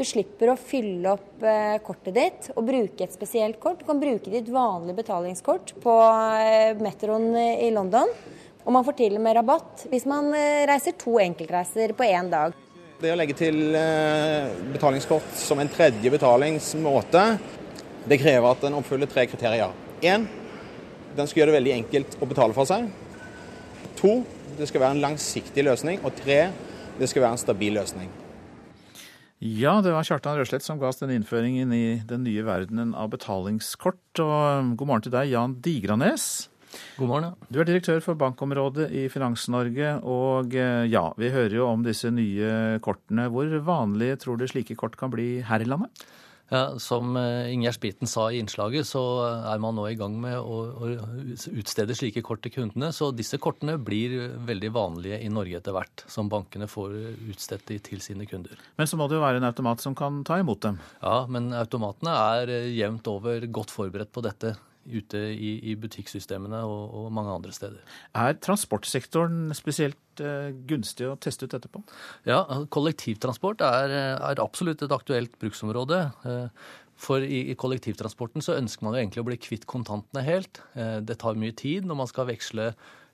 Du slipper å fylle opp eh, kortet ditt og bruke et spesielt kort. Du kan bruke ditt vanlige betalingskort på eh, metroen i London. Og man får til og med rabatt hvis man eh, reiser to enkeltreiser på én dag.
Det å legge til betalingskort som en tredje betalingsmåte, det krever at den oppfyller tre kriterier. Én, den skal gjøre det veldig enkelt å betale for seg. To, det skal være en langsiktig løsning. Og tre, det skal være en stabil løsning.
Ja, det var Kjartan Røslett som ga oss den innføringen i den nye verdenen av betalingskort. Og um, god morgen til deg, Jan Digranes.
God morgen, ja.
Du er direktør for bankområdet i Finans-Norge. Og eh, ja, vi hører jo om disse nye kortene. Hvor vanlige tror du slike kort kan bli her i landet?
Ja, som eh, Ingjerd Spiten sa i innslaget, så er man nå i gang med å, utstede slike kort til kundene. Så disse kortene blir veldig vanlige i Norge etter hvert, som bankene får utstedt til sine kunder.
Men så må det jo være en automat som kan ta imot dem?
Ja, men automatene er eh, jevnt over godt forberedt på dette ute i, i butikksystemene og, og, mange andre steder.
Er transportsektoren spesielt eh, gunstig å teste ut etterpå?
Ja, kollektivtransport er, er absolutt et aktuelt bruksområde. Eh, for i, kollektivtransporten så ønsker man jo egentlig å bli kvitt kontantene helt. Eh, det tar mye tid når man skal veksle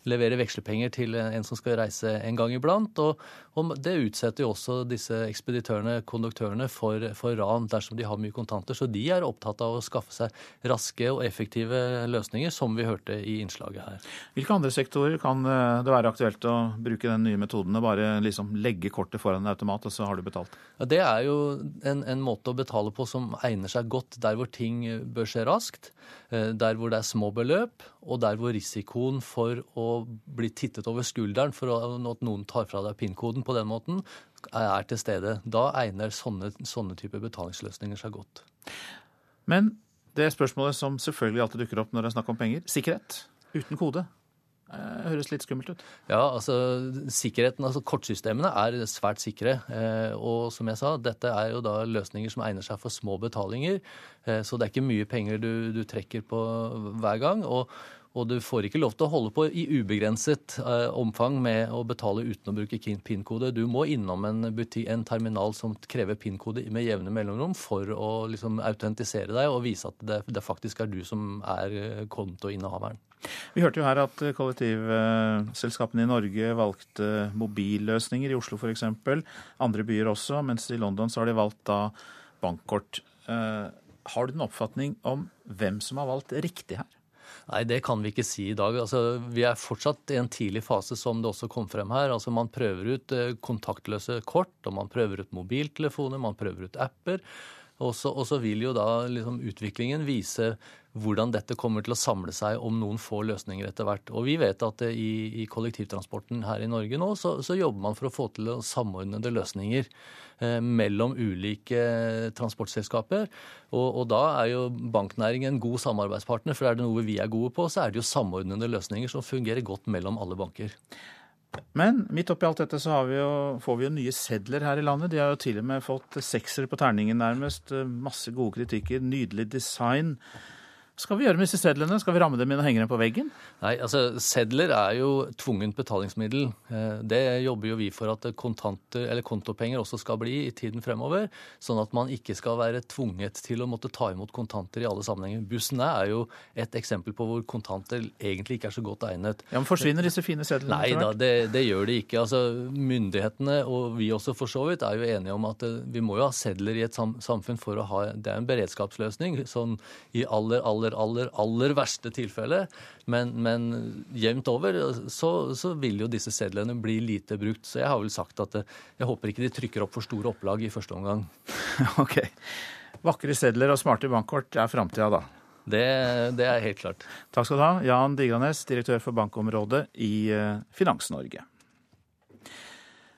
levere vekslepenger til en som skal reise en gang iblant. Og, og det utsetter jo også disse ekspeditørene, konduktørene, for, for, ran dersom de har mye kontanter. Så de er opptatt av å skaffe seg raske og effektive løsninger, som vi hørte i innslaget her.
Hvilke andre sektorer kan eh, det være aktuelt å bruke den nye metoden? og bare liksom legge kortet foran en automat, og så har du betalt?
Ja, det er jo en, en måte å betale på som egner seg godt der hvor ting bør skje raskt. Eh, der hvor det er små beløp, og der hvor risikoen for å bli tittet over skulderen for at noen tar fra deg PIN-koden på den måten, er til stede. Da egner sånne, sånne typer betalingsløsninger seg godt.
Men det spørsmålet som selvfølgelig alltid dukker opp når det er snakk om penger, sikkerhet uten kode. Det eh, høres litt skummelt ut.
Ja, altså sikkerheten, altså Kortsystemene er svært sikre. Eh, og som jeg sa, dette er jo da løsninger som egner seg for små betalinger. Eh, så det er ikke mye penger du, du trekker på hver gang. Og, og du får ikke lov til å holde på i ubegrenset eh, omfang med å betale uten å bruke PIN-kode. Du må innom en, buti, en terminal som krever PIN-kode med jevne mellomrom for å liksom autentisere deg og vise at det, det faktisk er du som er eh, kontoinnehaveren.
Vi hørte jo her at kollektivselskapene i Norge valgte mobilløsninger, i Oslo f.eks. Andre byer også, mens i London så har de valgt da bankkort. Eh, har du en oppfatning om hvem som har valgt riktig her?
Nei, det kan vi ikke si i dag. Altså, vi er fortsatt i en tidlig fase, som det også kom frem her. Altså, man prøver ut eh, kontaktløse kort, og man prøver ut mobiltelefoner, man prøver ut apper. Og så, vil jo da liksom utviklingen vise hvordan dette kommer til å samle seg om noen få løsninger etter hvert. Og vi vet at i, i kollektivtransporten her i Norge nå, så, så, jobber man for å få til samordnede løsninger eh, mellom ulike transportselskaper. Og, og, da er jo banknæringen en god samarbeidspartner, for er det noe vi er gode på, så er det jo samordnede løsninger som fungerer godt mellom alle banker.
Men midt oppi alt dette så vi jo, får vi jo nye sedler her i landet. De har jo til og med fått seksere på terningen nærmest. Masse gode kritikker. Nydelig design skal vi gjøre med disse sedlene? Skal vi ramme dem inn og henge dem på veggen?
Nei, altså Sedler er jo tvungent betalingsmiddel. Eh, det jobber jo vi for at kontanter, eller kontopenger også skal bli i tiden fremover. Sånn at man ikke skal være tvunget til å måtte ta imot kontanter i alle sammenhenger. Bussene er jo et eksempel på hvor kontanter egentlig ikke er så godt egnet.
Ja, men Forsvinner disse fine sedlene?
Nei da, det, det, gjør de ikke. Altså, Myndighetene, og vi også for så vidt, er jo enige om at eh, vi må jo ha sedler i et samfunn for å ha Det er en beredskapsløsning. sånn i aller, aller aller, aller, aller verste tilfelle. Men, men jevnt over så, så, vil jo disse sedlene bli lite brukt. Så jeg har vel sagt at eh, jeg håper ikke de trykker opp for store opplag i første omgang.
ok. Vakre sedler og smarte bankkort er framtida, da?
Det, det, er helt klart.
Takk skal du ha, Jan Diganes, direktør for bankområdet i eh, Finans-Norge.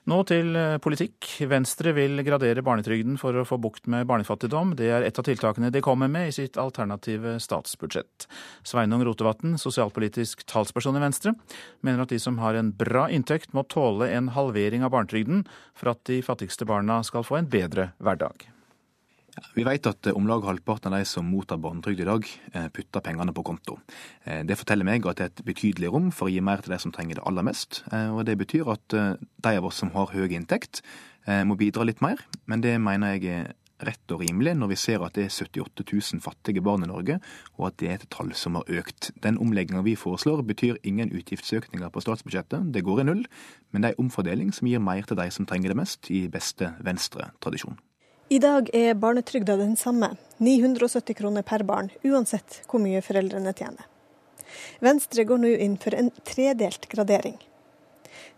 Nå til eh, politikk. Venstre vil gradere barnetrygden for å få bukt med barnefattigdom. Det er et av tiltakene de kommer med i sitt alternative statsbudsjett. Sveinung Rotevatn, sosialpolitisk talsperson i Venstre, mener at de som har en bra inntekt, må tåle en halvering av barnetrygden for at de fattigste barna skal få en bedre hverdag.
Vi vet at eh, om lag halvparten av de som mottar barnetrygd i dag, eh, putter pengene på konto. Eh, det forteller meg at det er et betydelig rom for å gi mer til de som trenger det aller mest. Og det betyr at de av oss som har høy inntekt, må bidra litt mer. Men det mener jeg er rett og rimelig når vi ser at det er 78 000 fattige barn i Norge, og at det er et tall som har økt. Den omlegginga vi foreslår betyr ingen utgiftsøkninger på statsbudsjettet, det går i null, men det er omfordeling som gir mer til de som trenger det mest, i beste Venstre-tradisjon.
I dag er barnetrygda den samme, 970 kroner per barn, uansett hvor mye foreldrene tjener. Venstre går nå inn for en tredelt gradering.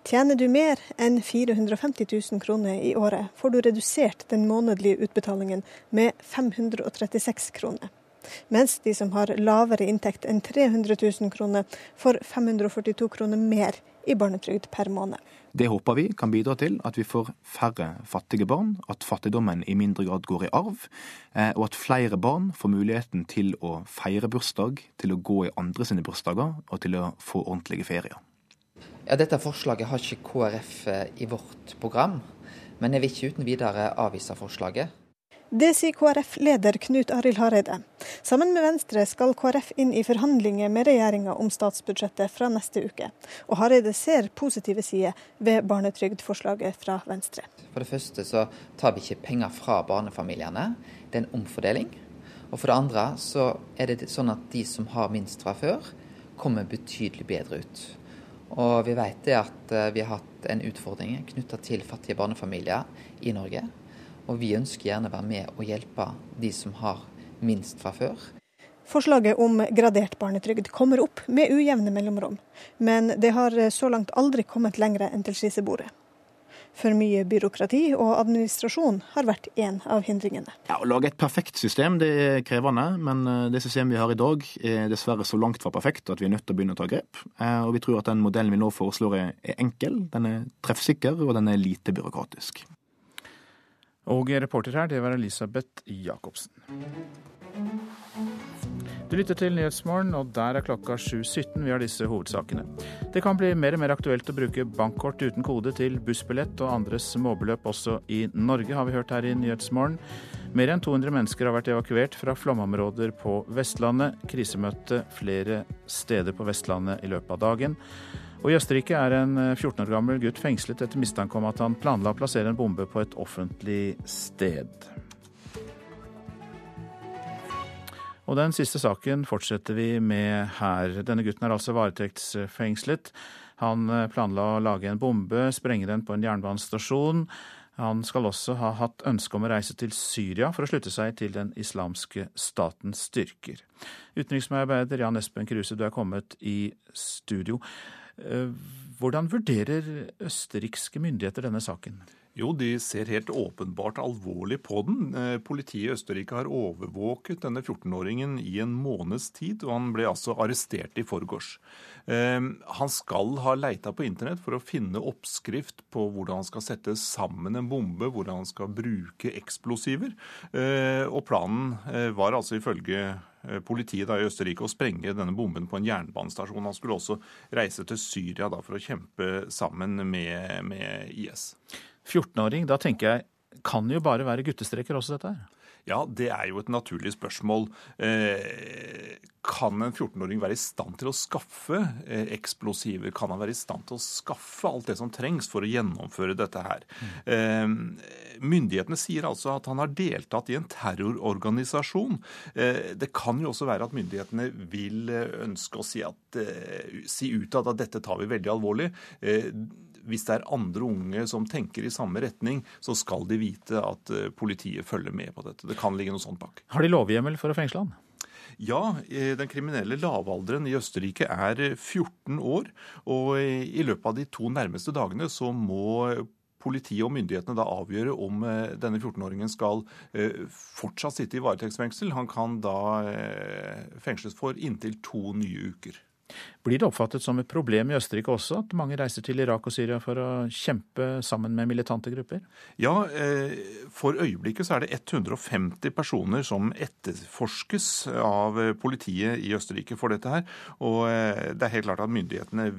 Tjener du mer enn 450 000 kroner i året, får du redusert den månedlige utbetalingen med 536 kroner. Mens de som har lavere inntekt enn 300 000 kroner, får 542 kroner mer i barnetrygd per måned.
Det håper vi kan bidra til at vi får færre fattige barn, at fattigdommen i mindre grad går i arv, eh, og at flere barn får muligheten til å feire bursdag, til å gå i andre sine bursdager og til å få ordentlige ferier.
Ja, Dette forslaget har ikke KrF eh, i vårt program, men jeg vil ikke uten videre avvise forslaget.
Det sier KrF-leder Knut Arild Hareide. Sammen med Venstre skal KrF inn i forhandlinger med regjeringa om statsbudsjettet fra neste uke. Og Hareide ser positive sider ved barnetrygdforslaget fra Venstre.
For det første så tar vi ikke penger fra barnefamiliene, det er en omfordeling. Og for det andre så er det sånn at de som har minst fra før, kommer betydelig bedre ut. Og vi vet det at eh, vi har hatt en utfordring knytta til fattige barnefamilier i Norge. Og vi ønsker gjerne å være med og hjelpe de som har minst fra før.
Forslaget om gradert barnetrygd kommer opp med ujevne mellomrom, men det har så langt aldri kommet lenger enn til skisebordet. For mye byråkrati og administrasjon har vært en av hindringene.
Ja, Å lage et perfekt system det er krevende, men eh, det systemet vi har i dag er dessverre så langt fra perfekt at vi er nødt til å begynne å ta grep. Eh, og vi tror at den modellen vi nå foreslår er enkel, den er treffsikker og den er lite byråkratisk.
Og reporter her, det var Elisabeth Jacobsen. Du lytter til Nyhetsmorgen, og der er klokka 7.17. Vi har disse hovedsakene. Det kan bli mer og mer aktuelt å bruke bankkort uten kode til bussbillett og andre småbeløp også i Norge, har vi hørt her i Nyhetsmorgen. Mer enn 200 mennesker har vært evakuert fra flomområder på Vestlandet. Krisemøte flere steder på Vestlandet i løpet av dagen. Og I Østerrike er en 14 eh, år gammel gutt fengslet etter mistanke om at han planla å plassere en bombe på et offentlig sted. Og Den siste saken fortsetter vi med her. Denne gutten er altså varetektsfengslet. Han eh, planla å lage en bombe, sprenge den på en jernbanestasjon. Han skal også ha hatt ønske om å reise til Syria for å slutte seg til den islamske statens styrker. Utenriksmedarbeider Jan Espen Kruse, du er kommet i studio. Eh, hvordan vurderer østerrikske myndigheter denne saken?
Jo, de ser helt åpenbart alvorlig på den. Eh, politiet i Østerrike har overvåket denne 14-åringen i en måneds tid, og han ble altså arrestert i forgårs. Eh, han skal ha leita på internett for å finne oppskrift på hvordan han skal sette sammen en bombe, hvordan han skal bruke eksplosiver. Eh, og planen var altså ifølge politiet da i Østerrike å sprenge denne bomben på en jernbanestasjon. Han skulle også reise til Syria da for å kjempe sammen med, med IS.
14-åring, da tenker jeg kan jo bare være guttestreker også, dette her?
Ja, det er jo et naturlig spørsmål. Eh, kan en 14-åring være i stand til å skaffe eh, eksplosiver? Kan han være i stand til å skaffe alt det som trengs for å gjennomføre dette her? Mm. Myndighetene sier altså at han har deltatt i en terrororganisasjon. Det kan jo også være at myndighetene vil ønske å si, at, si utad at dette tar vi veldig alvorlig hvis det er andre unge som tenker i samme retning, så skal de vite at eh, politiet følger med på dette. Det kan ligge noe sånt bak.
Har de lovhjemmel for å fengsle han?
Ja, eh, den kriminelle lavalderen i Østerrike er 14 år. Og i løpet av de to nærmeste dagene så må politiet og myndighetene da avgjøre om eh, denne 14-åringen skal fortsatt sitte i varetektsfengsel. Han kan da fengsles for inntil to nye uker.
Blir det oppfattet som et problem i Østerrike også at mange reiser til Irak og Syria for å kjempe sammen med militante grupper?
Ja, eh, for øyeblikket så er det 150 personer som etterforskes av politiet i Østerrike for dette her. Og eh, det er helt klart at myndighetene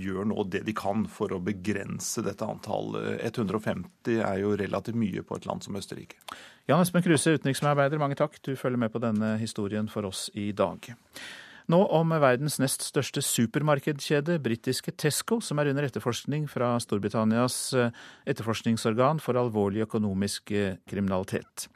gjør nå det de kan for å begrense dette antallet. 150 er jo relativt mye på et land som Østerrike.
Jan Espen Kruse, utenriksmedarbeider, mange takk. Du følger med på denne historien for oss i dag. Nå om verdens nest største supermarkedkjede, britiske Tesco, som er under etterforskning fra Storbritannias eh, etterforskningsorgan for alvorlig økonomisk eh, kriminalitet.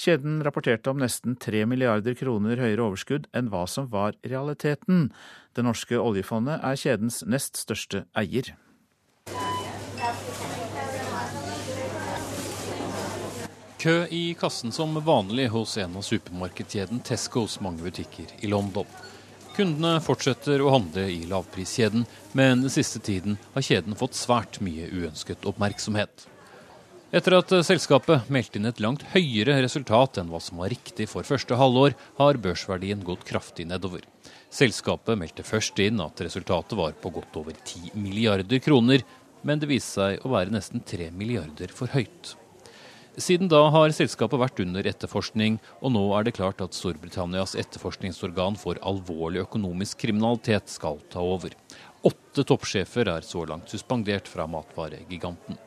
Kjeden rapporterte om nesten tre milliarder kroner høyere overskudd enn hva som var realiteten. Det norske oljefondet er kjedens nest største eier.
Kø i kassen som vanlig hos en av supermarkedkjeden Tescos mange butikker i London. Kundene fortsetter å handle i lavpriskjeden, men den siste tiden har kjeden fått svært mye uønsket oppmerksomhet. Etter at selskapet meldte inn et langt høyere resultat enn hva som var riktig for første halvår, har børsverdien gått kraftig nedover. Selskapet meldte først inn at resultatet var på godt over 10 milliarder kroner, men det viste seg å være nesten 3 milliarder for høyt. Siden da har selskapet vært under etterforskning, og nå er det klart at Storbritannias etterforskningsorgan for alvorlig økonomisk kriminalitet skal ta over. Åtte toppsjefer er så langt suspendert fra matvaregiganten.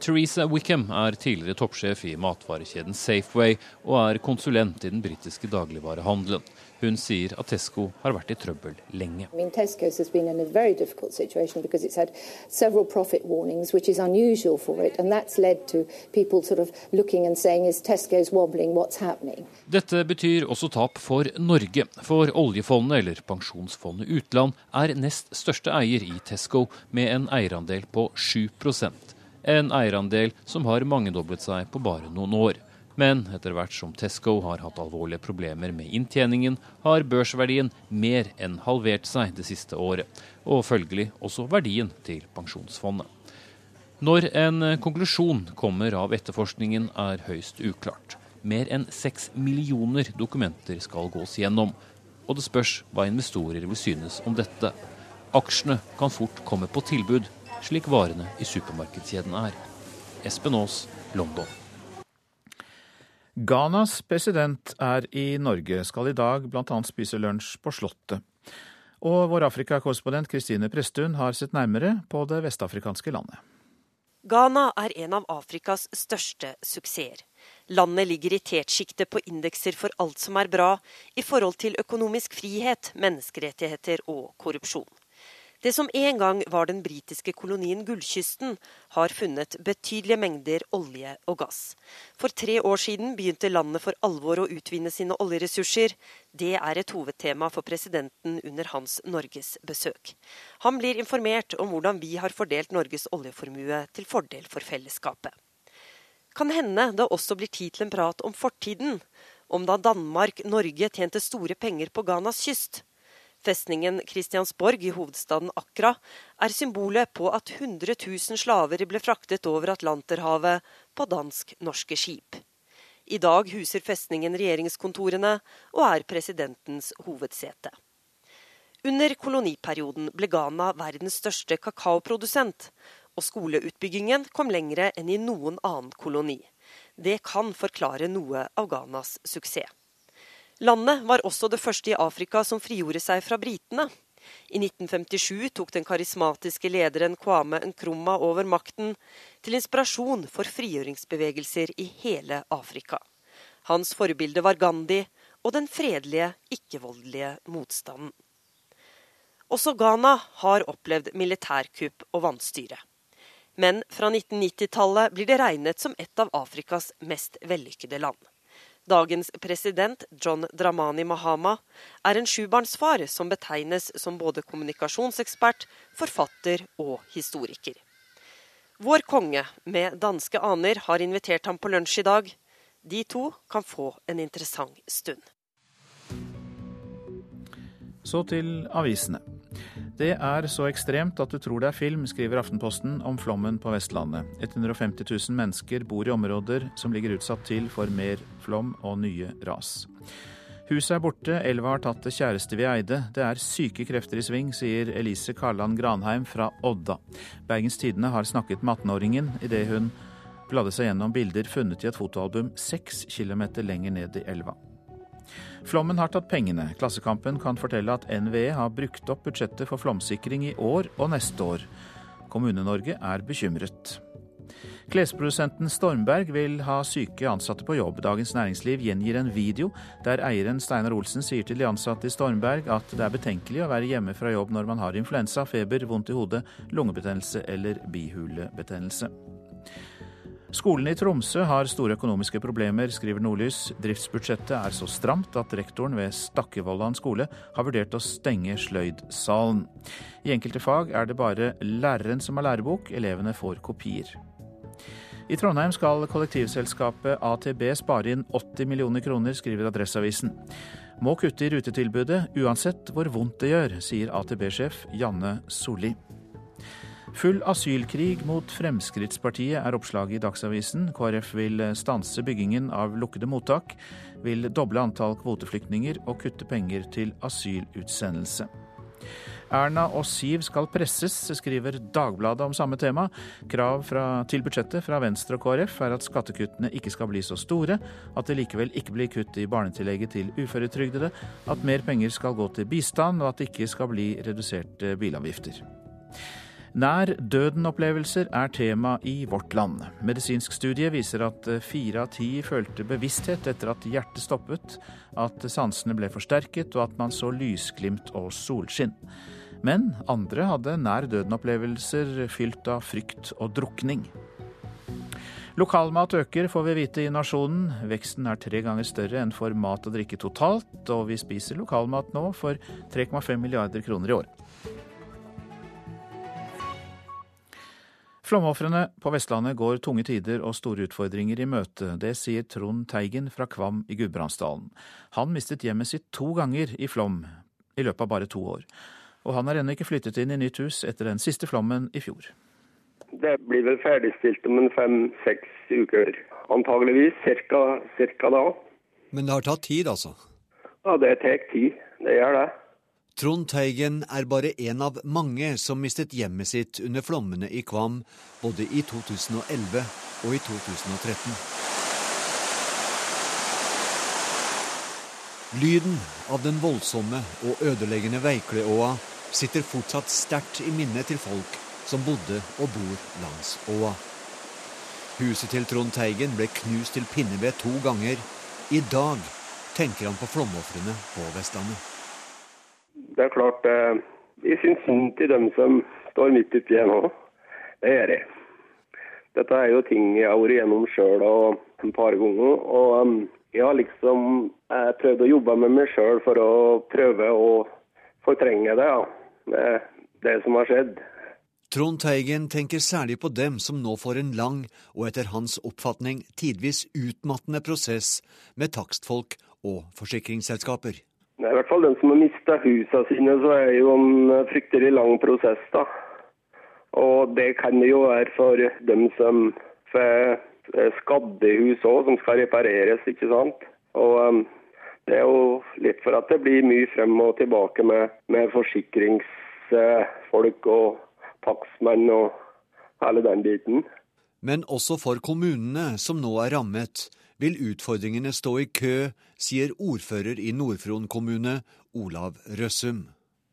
Teresa Wickham er tidligere toppsjef i matvarekjeden Safeway og er konsulent i den britiske dagligvarehandelen. Hun sier at Tesco har vært i trøbbel lenge. I mean, Tesco's has been in a very difficult situation because it's had several profit warnings, which is unusual for it, and that's led to people sort of looking and saying, is Tesco's wobbling, what's happening? Dette betyr også tap for Norge, for oljefondet, eller pensjonsfondet utland, er nest største eier i Tesco, med en eierandel på 7% en eierandel som har mangedoblet seg på bare noen år. Men etter hvert som Tesco har hatt alvorlige problemer med inntjeningen, har børsverdien mer enn halvert seg det siste året, og følgelig også verdien til pensjonsfondet. Når en konklusjon kommer av etterforskningen er høyst uklart. Mer enn seks millioner dokumenter skal gås gjennom, og det spørs hva investorer vil synes om dette. Aksjene kan fort komme på tilbud, slik varene i supermarkedskjeden er. Espen Aas, London.
Ghanas president er i Norge, skal i dag bl.a. spise lunsj på Slottet. Og vår Afrikakorrespondent Kristine Presttun har sett nærmere på det vestafrikanske landet.
Ghana er en av Afrikas største suksesser. Landet ligger i tetsjiktet på indekser for alt som er bra i forhold til økonomisk frihet, menneskerettigheter og korrupsjon. Det som en gang var den britiske kolonien Gullkysten, har funnet betydelige mengder olje og gass. For tre år siden begynte landet for alvor å utvinne sine oljeressurser. Det er et hovedtema for presidenten under hans Norges besøk. Han blir informert om hvordan vi har fordelt Norges oljeformue til fordel for fellesskapet. Kan hende det også blir tid til en prat om fortiden, om da Danmark-Norge tjente store penger på Ghanas kyst. Festningen Kristiansborg i hovedstaden Accra er symbolet på at 100 000 slaver ble fraktet over Atlanterhavet på dansk-norske skip. I dag huser festningen regjeringskontorene og er presidentens hovedsete. Under koloniperioden ble Ghana verdens største kakaoprodusent, og skoleutbyggingen kom lengre enn i noen annen koloni. Det kan forklare noe av Ghanas suksess. Landet var også det første i Afrika som frigjorde seg fra britene. I 1957 tok den karismatiske lederen Kwame Nkrumah over makten, til inspirasjon for frigjøringsbevegelser i hele Afrika. Hans forbilde var Gandhi og den fredelige, ikke-voldelige motstanden. Også Ghana har opplevd militærkupp og vanstyre. Men fra 1990-tallet blir det regnet som et av Afrikas mest vellykkede land. Dagens president, John Dramani Mahama, er en sjubarnsfar som betegnes som både kommunikasjonsekspert, forfatter og historiker. Vår konge med danske aner har invitert ham på lunsj i dag. De to kan få en interessant stund.
Så til avisene. Det er så ekstremt at du tror det er film, skriver Aftenposten om flommen på Vestlandet. 150 000 mennesker bor i områder som ligger utsatt til for mer flom og nye ras. Huset er borte, elva har tatt det kjæreste vi eide. Det er syke krefter i sving, sier Elise Karland Granheim fra Odda. Bergens Tidende har snakket med 18-åringen idet hun bladde seg gjennom bilder funnet i et fotoalbum seks kilometer lenger ned i elva. Flommen har tatt pengene. Klassekampen kan fortelle at NVE har brukt opp budsjettet for flomsikring i år og neste år. Kommune-Norge er bekymret. Klesprodusenten Stormberg vil ha syke ansatte på jobb. Dagens Næringsliv gjengir en video der eieren Steinar Olsen sier til de ansatte i Stormberg at det er betenkelig å være hjemme fra jobb når man har influensa, feber, vondt i hodet, lungebetennelse eller bihulebetennelse. Skolen i Tromsø har store økonomiske problemer, skriver Nordlys. Driftsbudsjettet er så stramt at rektoren ved Stakkevollan skole har vurdert å stenge sløydsalen. I enkelte fag er det bare læreren som har lærebok, elevene får kopier. I Trondheim skal kollektivselskapet AtB spare inn 80 millioner kroner, skriver Adresseavisen. Må kutte i rutetilbudet uansett hvor vondt det gjør, sier AtB-sjef Janne Solli. Full asylkrig mot Fremskrittspartiet er oppslaget i Dagsavisen. KrF vil stanse byggingen av lukkede mottak, vil doble antall kvoteflyktninger og kutte penger til asylutsendelse. Erna og Siv skal presses, skriver Dagbladet om samme tema. Krav fra, til budsjettet fra Venstre og KrF er at skattekuttene ikke skal bli så store, at det likevel ikke blir kutt i barnetillegget til uføretrygdede, at mer penger skal gå til bistand, og at det ikke skal bli reduserte bilavgifter. Nær døden-opplevelser er tema i Vårt Land. Medisinsk studie viser at fire av ti følte bevissthet etter at hjertet stoppet, at sansene ble forsterket og at man så lysglimt og solskinn. Men andre hadde nær døden-opplevelser fylt av frykt og drukning. Lokalmat øker, får vi vite i Nasjonen. Veksten er tre ganger større enn for mat og drikke totalt, og vi spiser lokalmat nå for 3,5 milliarder kroner i år. Flomofrene på Vestlandet går tunge tider og store utfordringer i møte. Det sier Trond Teigen fra Kvam i Gudbrandsdalen. Han mistet hjemmet sitt to ganger i flom i løpet av bare to år. Og han har ennå ikke flyttet inn i nytt hus etter den siste flommen i fjor.
Det blir vel ferdigstilt om en fem-seks uker. Antageligvis cirka, da.
Men det har tatt tid, altså?
Ja, det tar tid. Det gjør det.
Trond Teigen er bare en av mange som mistet hjemmet sitt under flommene i Kvam, både i 2011 og i 2013. Lyden av den voldsomme og ødeleggende Veikleåa sitter fortsatt sterkt i minnet til folk som bodde og bor langs åa. Huset til Trond Teigen ble knust til pinneved to ganger. I dag tenker han på flomofrene på Vestlandet.
Det er klart eh, syns synd til dem som står midt oppi det nå. Det gjør jeg. Dette er jo ting jeg har vært gjennom sjøl et par ganger. Og um, jeg har liksom eh, prøvd å jobbe med meg sjøl for å prøve å fortrenge det, ja. det som har skjedd.
Trond Teigen tenker særlig på dem som nå får en lang og etter hans oppfatning tidvis utmattende prosess med takstfolk og forsikringsselskaper.
I hvert fall den som har mista husa sine, så er det jo en fryktelig lang prosess. da. Og det kan det jo være for dem som får skadde hus òg, som skal repareres, ikke sant. Og um, det er jo litt for at det blir mye frem og tilbake med, med forsikringsfolk og takstmenn og hele den biten.
Men også for kommunene som nå er rammet, vil utfordringene stå i kø, sier ordfører i Nord-Fron kommune, Olav Røssum.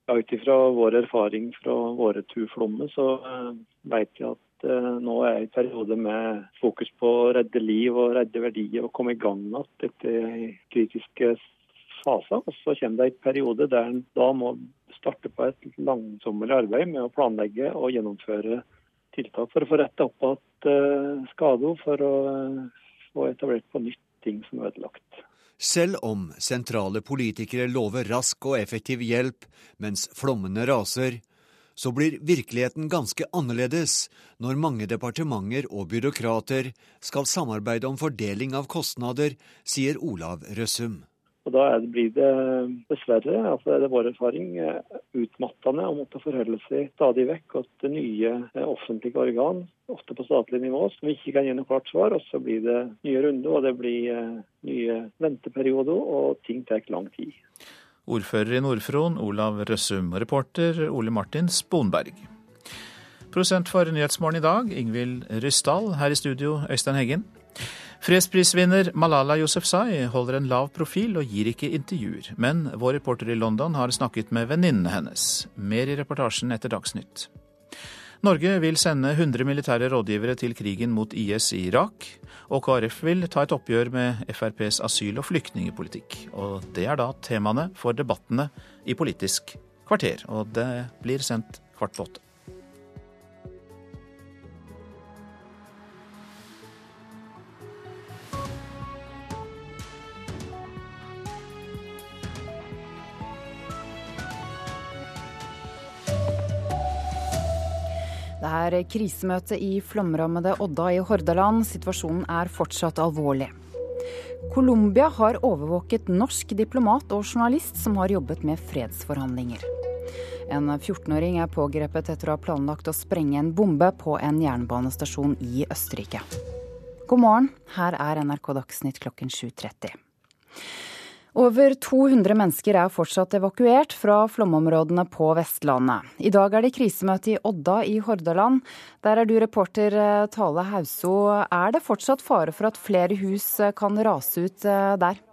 Ja, Ut ifra vår erfaring fra våre to flommer, så uh, vet jeg at uh, nå er en periode med fokus på å redde liv og redde verdier og komme i gang igjen etter kritiske faser. Og så kommer det en periode der en da må starte på et langsommelig arbeid med å planlegge og gjennomføre tiltak for å få retta opp igjen uh, skader, for å få etablert på nytt ting som er ødelagt.
Selv om sentrale politikere lover rask og effektiv hjelp mens flommene raser, så blir virkeligheten ganske annerledes når mange departementer og byråkrater skal samarbeide om fordeling av kostnader, sier Olav Røssum.
Og Da blir det dessverre, altså det er vår erfaring, utmattende å måtte forholde seg stadig vekk til nye offentlige organ, ofte på statlig nivå, som ikke kan gi noe klart svar. Og så blir det nye runder, og det blir eh, nye venteperioder, og ting tar lang tid.
Ordfører i Nord-Fron, Olav Røssum, reporter Ole Martin Sponberg. Prosent for Nyhetsmorgen i dag, Ingvild Ryssdal. Her i studio, Øystein Heggen. Fredsprisvinner Malala Yousefzai holder en lav profil og gir ikke intervjuer, men vår reporter i London har snakket med venninnene hennes. Mer i reportasjen etter Dagsnytt. Norge vil sende 100 militære rådgivere til krigen mot IS i Irak, og KrF vil ta et oppgjør med FrPs asyl- og flyktningepolitikk. Og det er da temaene for debattene i Politisk kvarter, og det blir sendt kvart på åtte.
Det er krisemøte i flomrammede Odda i Hordaland. Situasjonen er fortsatt alvorlig. Colombia har overvåket norsk diplomat og journalist som har jobbet med fredsforhandlinger. En 14-åring er pågrepet etter å ha planlagt å sprenge en bombe på en jernbanestasjon i Østerrike. God morgen, her er NRK Dagsnytt klokken 7.30. Over 200 mennesker er fortsatt evakuert fra flomområdene på Vestlandet. I dag er det krisemøte i Odda i Hordaland. Der er du reporter eh, Tale Hauso. Er det fortsatt fare for at flere hus eh, kan rase ut eh, der?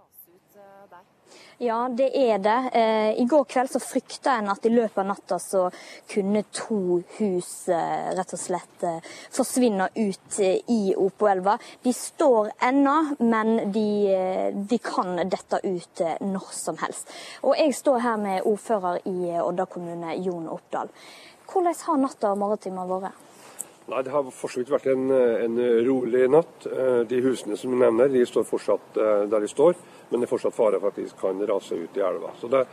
Ja, det er det. Eh, I går kveld så frykta en at i løpet av natta så kunne to hus eh, rett og slett eh, forsvinne ut i Opoelva. De står ennå, men de, de, kan dette ut når som helst. Og jeg står her med ordfører i Odda kommune, Jon Oppdal. Hvordan har natta og morgentimene vært?
Nei, Det har for så vidt vært en, en, rolig natt. De husene som du nevner, de står fortsatt der de står men det er fortsatt fare for at de kan rase ut i elva. Det,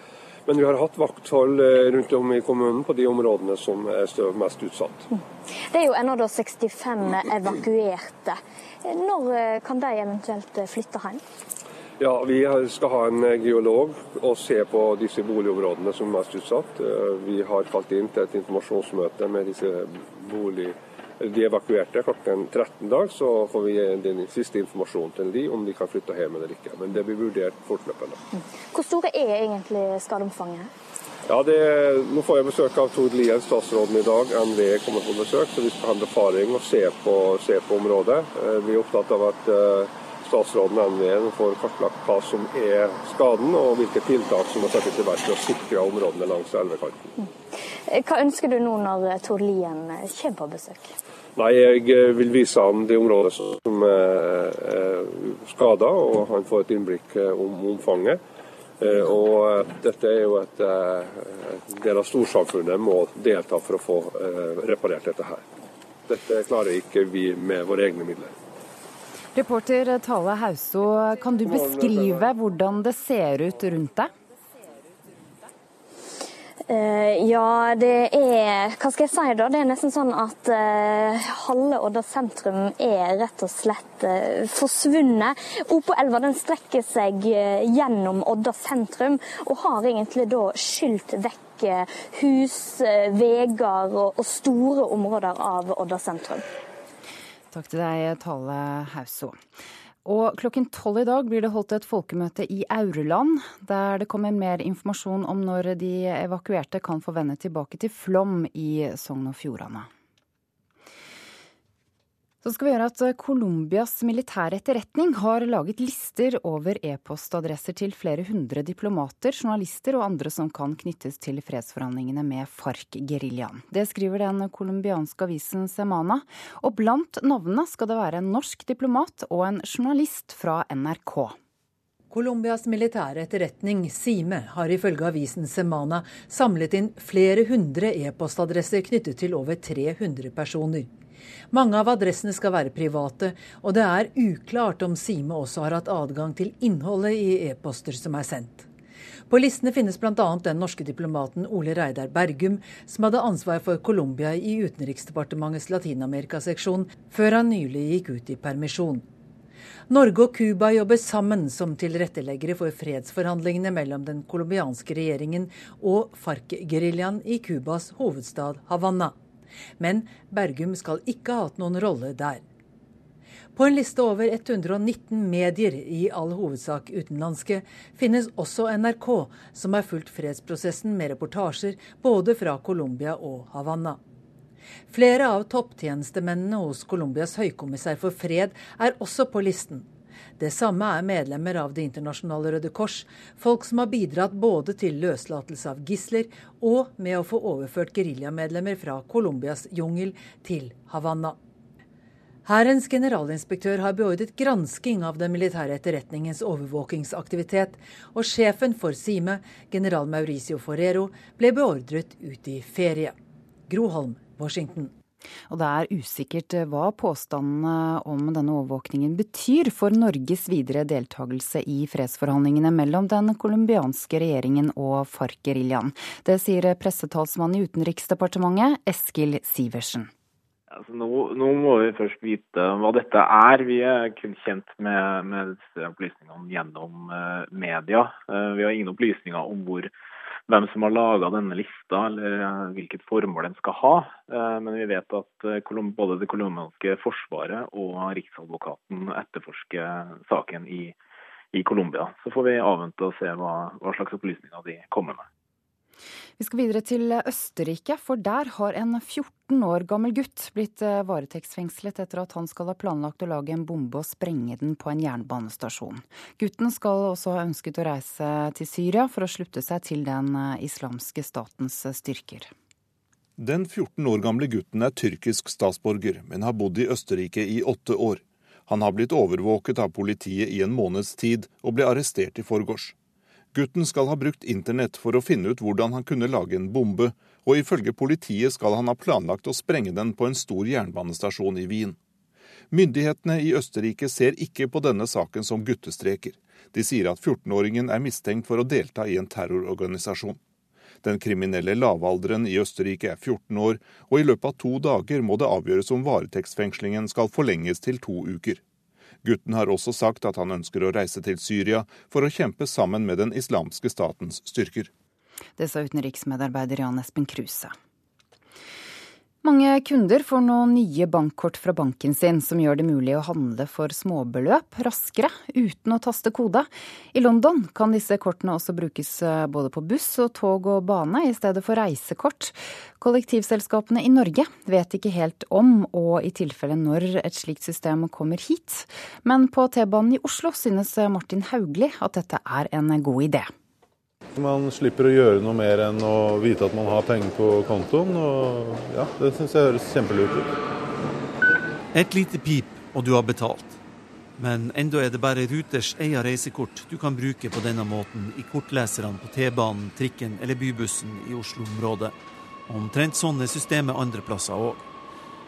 men vi har hatt vakthold eh, rundt om i kommunen på de områdene som er mest utsatt.
Det er jo ennå 65 evakuerte. Når eh, kan de eventuelt eh, flytte hjem?
Ja, Vi skal ha en geolog og se på disse boligområdene som er mest utsatt. Vi har kalt inn til et informasjonsmøte med disse boligområdene de evakuerte klokken 13 dag, så får vi den siste informasjonen til de om de kan flytte hjem eller ikke. Men det blir vurdert fortløpende.
Hvor store er egentlig skadeomfanget?
Ja, det, Nå får jeg besøk av Tord Lien, statsråden i dag. NVE kommer på besøk, så vi skal ha en befaring og se på, se på området. Eh, vi er opptatt av at eh, statsråden og NVE får kartlagt hva som er skaden, og hvilke tiltak som må settes i verk for å sikre områdene langs elvekanten. Mm.
Hva ønsker du nå når Tord Lien kommer på besøk?
Nei, Jeg eh, vil vise ham det området som er skada, og han får et innblikk eh, om omfanget. Eh, og Dette er jo et del av storsamfunnet må delta for å få reparert dette her. Dette klarer ikke vi med våre egne midler.
Reporter Tale Hauso, kan du beskrive hvordan det ser ut rundt deg?
Uh, ja, det er Hva skal jeg si, da? Det er nesten sånn at uh, halve Odda sentrum er rett og slett uh, forsvunnet. Opoelva den strekker seg gjennom Odda sentrum, og har egentlig da skylt vekk hus, veier og, og store områder av Odda sentrum.
Takk til deg, Tale Hauso. Og klokken tolv i dag blir det holdt et folkemøte i Aureland, der det kommer mer informasjon om når de evakuerte kan få vende tilbake til Flom i Sogn og Fjordane. Så skal vi gjøre at eh, Colombias militære etterretning har laget lister over e-postadresser til flere hundre diplomater, journalister og andre som kan knyttes til fredsforhandlingene med FARC-geriljaen. Det skriver den colombianske avisen Semana, og blant navnene skal det være en norsk diplomat og en journalist fra NRK.
Colombias militære etterretning, SIME, har ifølge avisen Semana samlet inn flere hundre e-postadresser knyttet til over 300 personer. Mange av adressene skal være private, og det er uklart om Sime også har hatt adgang til innholdet i e-poster som er sendt. På listene finnes bl.a. den norske diplomaten Ole Reidar Bergum, som hadde ansvar for Colombia i Utenriksdepartementets Latin-Amerika-seksjon, før han nylig gikk ut i permisjon. Norge og Cuba jobber sammen som tilretteleggere for fredsforhandlingene mellom den colombianske regjeringen og FARC-geriljaen i Cubas hovedstad Havanna. Men Bergum skal ikke ha hatt noen rolle der. På en liste over 119 medier, i all hovedsak utenlandske, finnes også NRK, som har fulgt fredsprosessen med reportasjer både fra Colombia og Havanna. Flere av topptjenestemennene hos Colombias høykommissær for fred er også på listen. Det samme er medlemmer av Det internasjonale Røde Kors, folk som har bidratt både til løslatelse av gisler og med å få overført geriljamedlemmer fra Colombias jungel til Havanna. Hærens generalinspektør har beordret gransking av den militære etterretningens overvåkingsaktivitet, og sjefen for Sime, general Mauricio Forero, ble beordret ut i ferie. Groholm, Washington.
Og det er usikkert eh, hva påstandene om denne overvåkningen betyr for Norges videre deltakelse i fredsforhandlingene mellom den colombianske regjeringen og FARC-geriljaen. Det sier pressetalsmann i Utenriksdepartementet, Eskil Sivertsen.
Altså, nå, nå, må vi først vite hva dette er. Vi er kun kjent med, med disse opplysningene gjennom uh, media. Uh, vi har ingen opplysninger om hvor hvem som har laga denne lista, eller eh, hvilket formål den skal ha. Eh, men vi vet at eh, både det colombianske forsvaret og Riksadvokaten etterforsker saken i, i Colombia. Så får vi avvente og se hva, hva slags opplysninger de kommer med.
Vi skal videre til Østerrike, for der har en 14 år gammel gutt blitt eh, varetektsfengslet etter at han skal ha planlagt å lage en bombe og sprenge den på en jernbanestasjon. Gutten skal også ha ønsket å reise til Syria for å slutte seg til den eh, islamske statens eh, styrker.
Den 14 år gamle gutten er tyrkisk statsborger, men har bodd i Østerrike i åtte år. Han har blitt overvåket av politiet i en måneds tid, og ble arrestert i forgårs. Gutten skal ha brukt internett for å finne ut hvordan han kunne lage en bombe, og ifølge politiet skal han ha planlagt å sprenge den på en stor jernbanestasjon i Wien. Myndighetene i Østerrike ser ikke på denne saken som guttestreker. De sier at 14-åringen er mistenkt for å delta i en terrororganisasjon. Den kriminelle lavalderen i Østerrike er 14 år, og i løpet av to dager må det avgjøres om varetektsfengslingen skal forlenges til to uker. Gutten har også sagt at han ønsker å reise til Syria for å kjempe sammen med den islamske statens styrker.
Det sa utenriksmedarbeider Jan Espen Kruse. Mange kunder får nå nye bankkort fra banken sin, som gjør det mulig å handle for småbeløp raskere, uten å taste kode. I London kan disse kortene også brukes eh, både på buss og tog og bane, i stedet for reisekort. Kollektivselskapene i Norge vet ikke helt om, og i tilfelle når, et slikt system kommer hit. Men på T-banen i Oslo synes Martin Hauglie at dette er en god idé.
Man slipper å gjøre noe mer enn å vite at man har penger på kontoen. og ja, Det syns jeg høres kjempelurt ut.
Et lite pip, og du har betalt. Men enda er det bare Ruters eget reisekort du kan bruke på denne måten i kortleserne på T-banen, trikken eller bybussen i Oslo-området. Omtrent sånn er systemet andre plasser òg.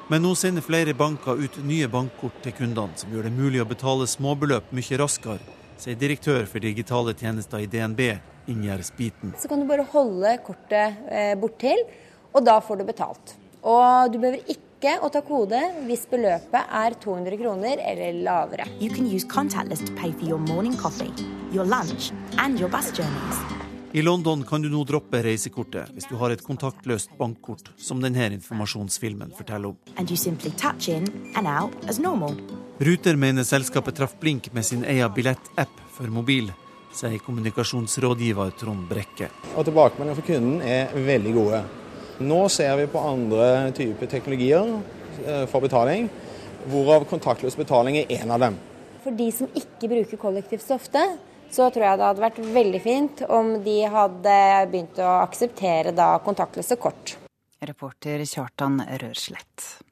Men nå sender flere banker ut nye bankkort til kundene, som gjør det mulig å betale småbeløp mye raskere, sier direktør for digitale tjenester i DNB,
inngjerdesbiten.
Så kan du bare holde kortet eh, borttil, og da får du betalt. Og du behøver ikke å ta kode hvis beløpet er 200 kroner eller lavere.
You can use contactless to pay for your morning coffee, your lunch and your bus journeys.
I London kan du nå droppe reisekortet hvis du har et kontaktløst bankkort, som denne informasjonsfilmen forteller om.
And you simply touch in and out as normal.
Ruter mener selskapet traff blink med sin egen billettapp for mobil, sier kommunikasjonsrådgiver Trond Brekke.
Og Tilbakemeldingene for kunden er veldig gode. Nå ser vi på andre typer teknologier eh, for betaling, hvorav kontaktløs betaling er en av dem.
For de som ikke bruker kollektivt så ofte, så tror jeg det hadde vært veldig fint om de hadde begynt å akseptere da kontaktløse kort.
Reporter Kjartan Rørslett.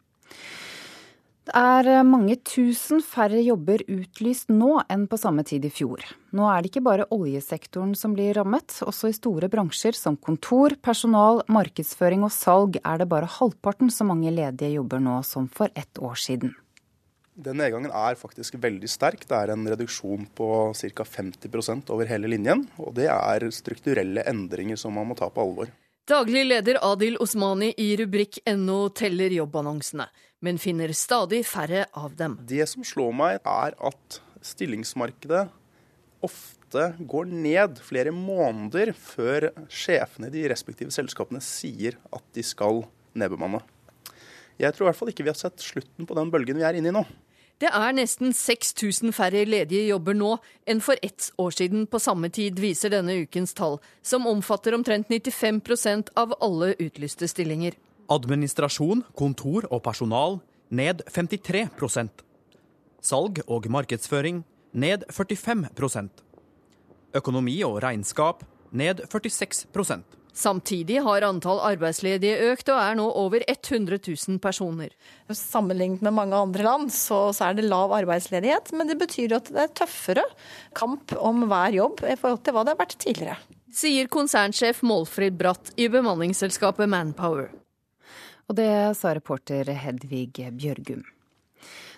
Det er mange tusen færre jobber utlyst nå enn på samme tid i fjor. Nå er det ikke bare oljesektoren som blir rammet. Også i store bransjer som kontor, personal, markedsføring og salg er det bare halvparten så mange ledige jobber nå som for ett år siden.
Den nedgangen er faktisk veldig sterk. Det er en reduksjon på ca. 50% over hele linjen. Og det er strukturelle endringer som man må ta på alvor.
Daglig leder Adil Osmani i rubrikk.no teller jobbannonsene, men finner stadig færre av dem.
Det som slår meg, er at stillingsmarkedet ofte går ned flere måneder før sjefene i de respektive selskapene sier at de skal nedbemanne. Jeg tror i hvert fall ikke vi har sett slutten på den bølgen vi er inne i nå.
Det er nesten 6000 færre ledige jobber nå enn for ett år siden på samme tid, viser denne ukens tall, som omfatter omtrent 95% av alle utlyste stillinger.
Administrasjon, kontor og personal ned 53% Salg og markedsføring ned 45% Økonomi og regnskap ned 46%
Samtidig har antall arbeidsledige økt og er nå over 100 000 personer.
Sammenlignet med mange andre land så, så, er det lav arbeidsledighet, men det betyr at det er tøffere kamp om hver jobb i forhold til hva det har vært tidligere.
Sier konsernsjef Målfrid Bratt i bemanningsselskapet Manpower.
Og det sa reporter Hedvig Bjørgum.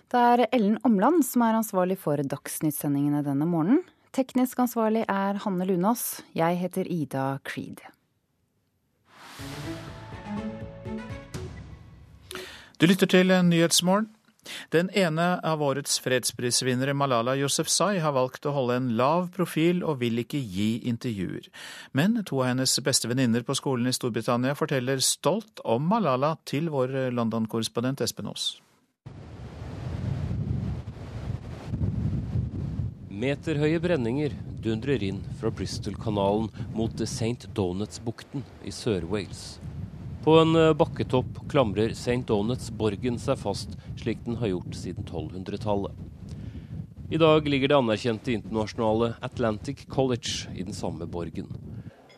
Det er Ellen Omland som er ansvarlig for Dagsnytt-sendingene denne morgenen. Teknisk ansvarlig er Hanne Lunås. Jeg heter Ida Creed.
Du lytter til Nyhetsmorgen. Den ene av årets fredsprisvinnere, Malala Yousefzai, har valgt å holde en lav profil og vil ikke gi intervjuer. Men to av hennes beste venninner på skolen i Storbritannia forteller stolt om Malala til vår London-korrespondent Espen Aas.
Meterhøye brenninger dundrer inn fra Bristol-kanalen mot St. Donuts-bukten i Sør-Wales. På en eh, bakketopp klamrer St. Donuts-borgen seg fast, slik den har gjort siden 1200-tallet. I dag ligger det anerkjente internasjonale Atlantic College i den samme borgen.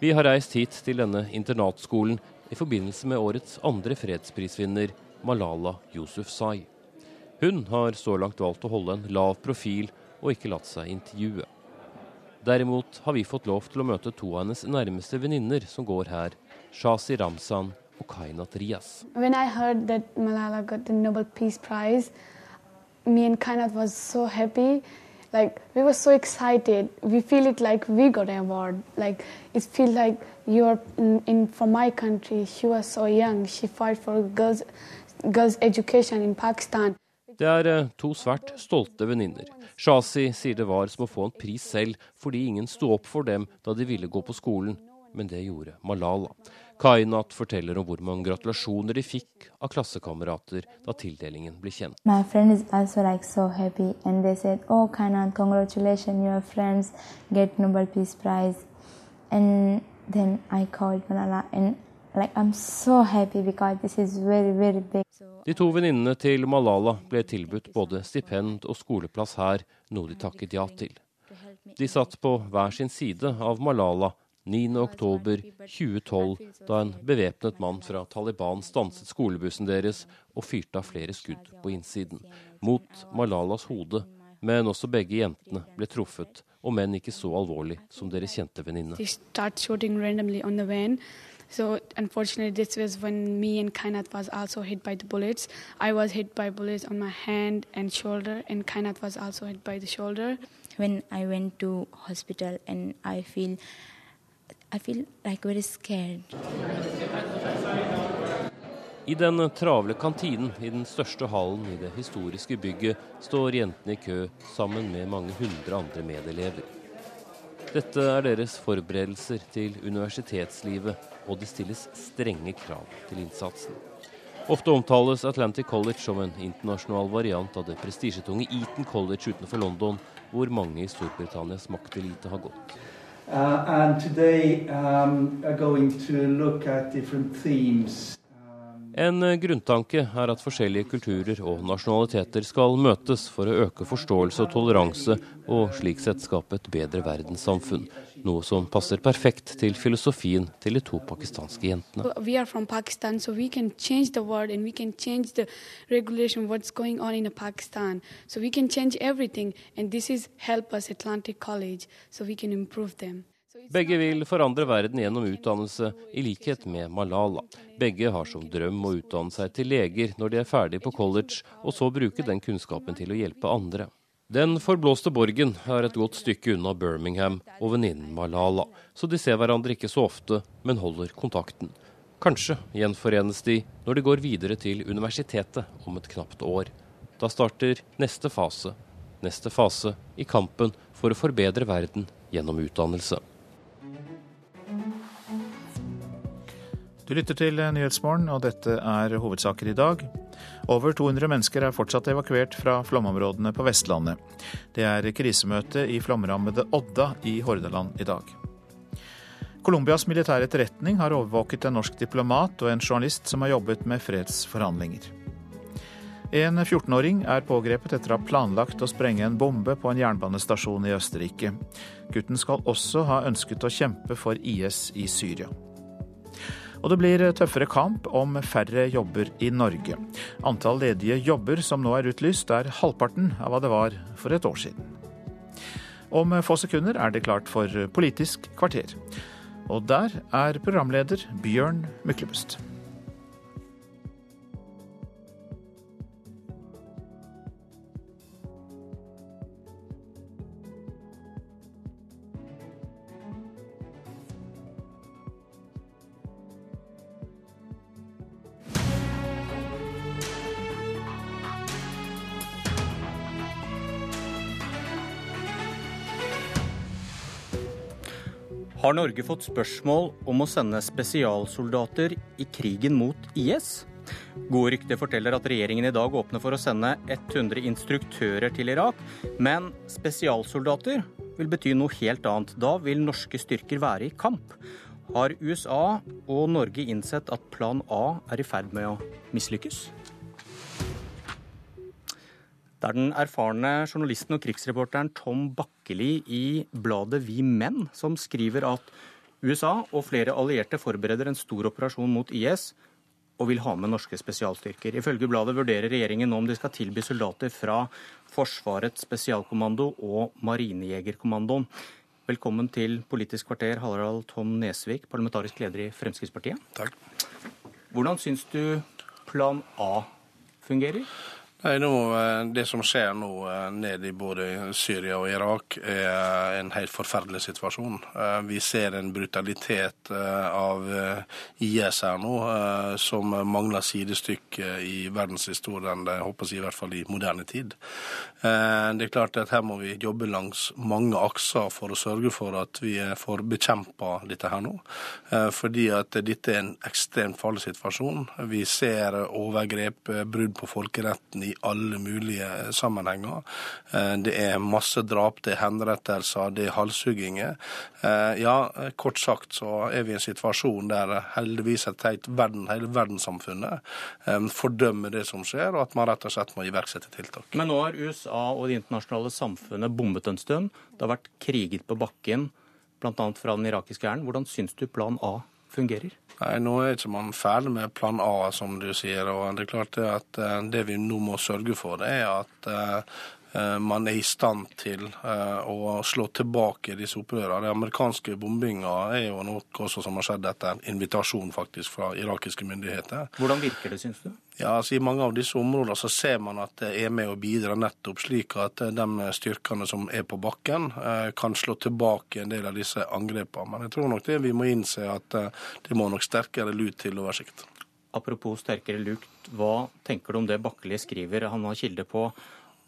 Vi har reist hit til denne internatskolen i forbindelse med årets andre fredsprisvinner, Malala Yousufzai. Hun har så langt valgt å holde en lav profil og ikke latt seg intervjue. Derimot har vi fått lov til å møte to av hennes nærmeste venninner som går her, Shazi Ramzan og Kainat Rias.
When I heard that Malala got the Nobel Peace Prize, me and Kainat was so happy. Like we were so excited. We feel it like we got an award. Like it feels like you're in, in for my country. She was so young. She fought for girls girls education in Pakistan.
Det er eh, to svært stolte venninner. Shazi sier det var som å få en pris selv, fordi ingen sto opp for dem da de ville gå på skolen, men det gjorde Malala. Kainat forteller om hvor mange gratulasjoner de fikk av klassekamerater da tildelingen ble kjent.
My friend is also like so happy and they said, "Oh Kainat, congratulations, your friends get Nobel Peace Prize." And then I called Malala and like I'm so happy because this is very very big.
De to venninnene til Malala ble tilbudt både stipend og skoleplass her, noe de takket ja til. De satt på hver sin side av Malala 9.10.2012, da en bevæpnet mann fra Taliban stanset skolebussen deres og fyrte av flere skudd på innsiden, mot Malalas hode. Men også begge jentene ble truffet, og menn ikke så alvorlig som deres kjente venninne.
So unfortunately, this was when me and Kainat was also hit by the bullets. I was hit by bullets on my hand and shoulder, and Kainat was also hit by the shoulder.
When I went to hospital and I feel I feel like very scared.
I den travle kantinen i den største hallen i det historiske bygget står jentene i kø sammen med mange hundre andre medelever. Dette er deres forberedelser til universitetslivet, og det stilles strenge krav til innsatsen. Ofte omtales Atlantic College som en internasjonal variant av det prestisjetunge Eton College utenfor London, hvor mange i Storbritannias maktelite har gått.
Uh, and today um, are going to look at different themes
en eh, grunntanke er at forskjellige kulturer og nasjonaliteter skal møtes for å øke forståelse og toleranse, og slik sett skape et bedre verdenssamfunn. Noe som passer perfekt til filosofien til de to pakistanske jentene.
Vi er fra Pakistan, så vi kan endre verden and vi kan endre regulation what's going on in Pakistan. Så vi kan endre alt, og dette hjelper oss Atlantic College, så vi kan forbedre dem.
Begge vil forandre verden gjennom utdannelse, i likhet med Malala. Begge har som drøm å utdanne seg til leger når de er ferdig på college, og så bruke den kunnskapen til å hjelpe andre. Den forblåste borgen er et godt stykke unna Birmingham og venninnen Malala, så de ser hverandre ikke så ofte, men holder kontakten. Kanskje gjenforenes de når de går videre til universitetet om et knapt år. Da starter neste fase. Neste fase i kampen for å forbedre verden gjennom utdannelse.
Du lytter til Nyhetsmorgen, og dette er hovedsaker i dag. Over 200 mennesker er fortsatt evakuert fra flomområdene på Vestlandet. Det er krisemøte i flomrammede Odda i Hordaland i dag. Colombias militære etterretning har overvåket en norsk diplomat og en journalist som har jobbet med fredsforhandlinger. En 14-åring er pågrepet etter å ha planlagt å sprenge en bombe på en jernbanestasjon i Østerrike. Gutten skal også ha ønsket å kjempe for IS i Syria. Og det blir tøffere kamp om færre jobber i Norge. Antall ledige jobber som nå er utlyst, er halvparten av hva det var for et år siden. Om få sekunder er det klart for Politisk kvarter. Og der er programleder Bjørn Myklebust.
Har Norge fått spørsmål om å sende spesialsoldater i krigen mot IS? Gode rykter forteller at regjeringen i dag åpner for å sende 100 instruktører til Irak. Men spesialsoldater vil bety noe helt annet. Da vil norske styrker være i kamp. Har USA og Norge innsett at plan A er i ferd med å mislykkes? Det er den erfarne journalisten og krigsreporteren Tom Bakkeli i bladet Vi Menn som skriver at USA og flere allierte forbereder en stor operasjon mot IS og vil ha med norske spesialstyrker. Ifølge bladet vurderer regjeringen nå om de skal tilby soldater fra Forsvarets spesialkommando og Marinejegerkommandoen. Velkommen til Politisk kvarter, Harald Tom Nesvik, parlamentarisk leder i Fremskrittspartiet.
Takk.
Hvordan syns du plan A fungerer?
Nei, nå, eh, Det som skjer nå eh, nede i både Syria og Irak, er en helt forferdelig situasjon. Eh, vi ser en brutalitet av IS her nå som mangler sidestykke i verdenshistorien, håper jeg i hvert fall i moderne tid. Det er klart at Her må vi jobbe langs mange akser for å sørge for at vi får bekjempa dette her nå. Fordi at dette er en ekstremt farlig situasjon. Vi ser overgrep, brudd på folkeretten i i alle mulige sammenhenger. Eh, det er masse drap, det er henrettelser, det er halshugginger. Eh, ja, kort sagt så er vi i en situasjon der heldigvis et helt verden, hele verdenssamfunnet eh, fordømmer det som skjer, og at man rett og slett må iverksette tiltak.
Men nå har USA og det internasjonale samfunnet bombet en stund. Det har vært kriget på bakken, bl.a. fra den irakiske hæren. Hvordan syns du plan A fungerer?
Nei, Nå er ikke man ferdig med plan A, som du sier. og Det er klart at eh, det vi nå må sørge for, det er at Eh, man er i stand til eh, å slå tilbake disse opprørene. Den amerikanske bombinga er jo noe som har skjedd etter en invitasjon faktisk fra irakiske myndigheter.
Hvordan virker det, syns du?
Ja, altså I mange av disse områdene så ser man at det er med å bidra nettopp slik at eh, de styrkene som er på bakken, kan slå tilbake en del av disse angrepene. Men jeg tror nok det vi må innse at det må nok sterkere lut til oversikt.
Apropos sterkere lut, hva tenker du om det Bakkeli skriver? Han har kilde på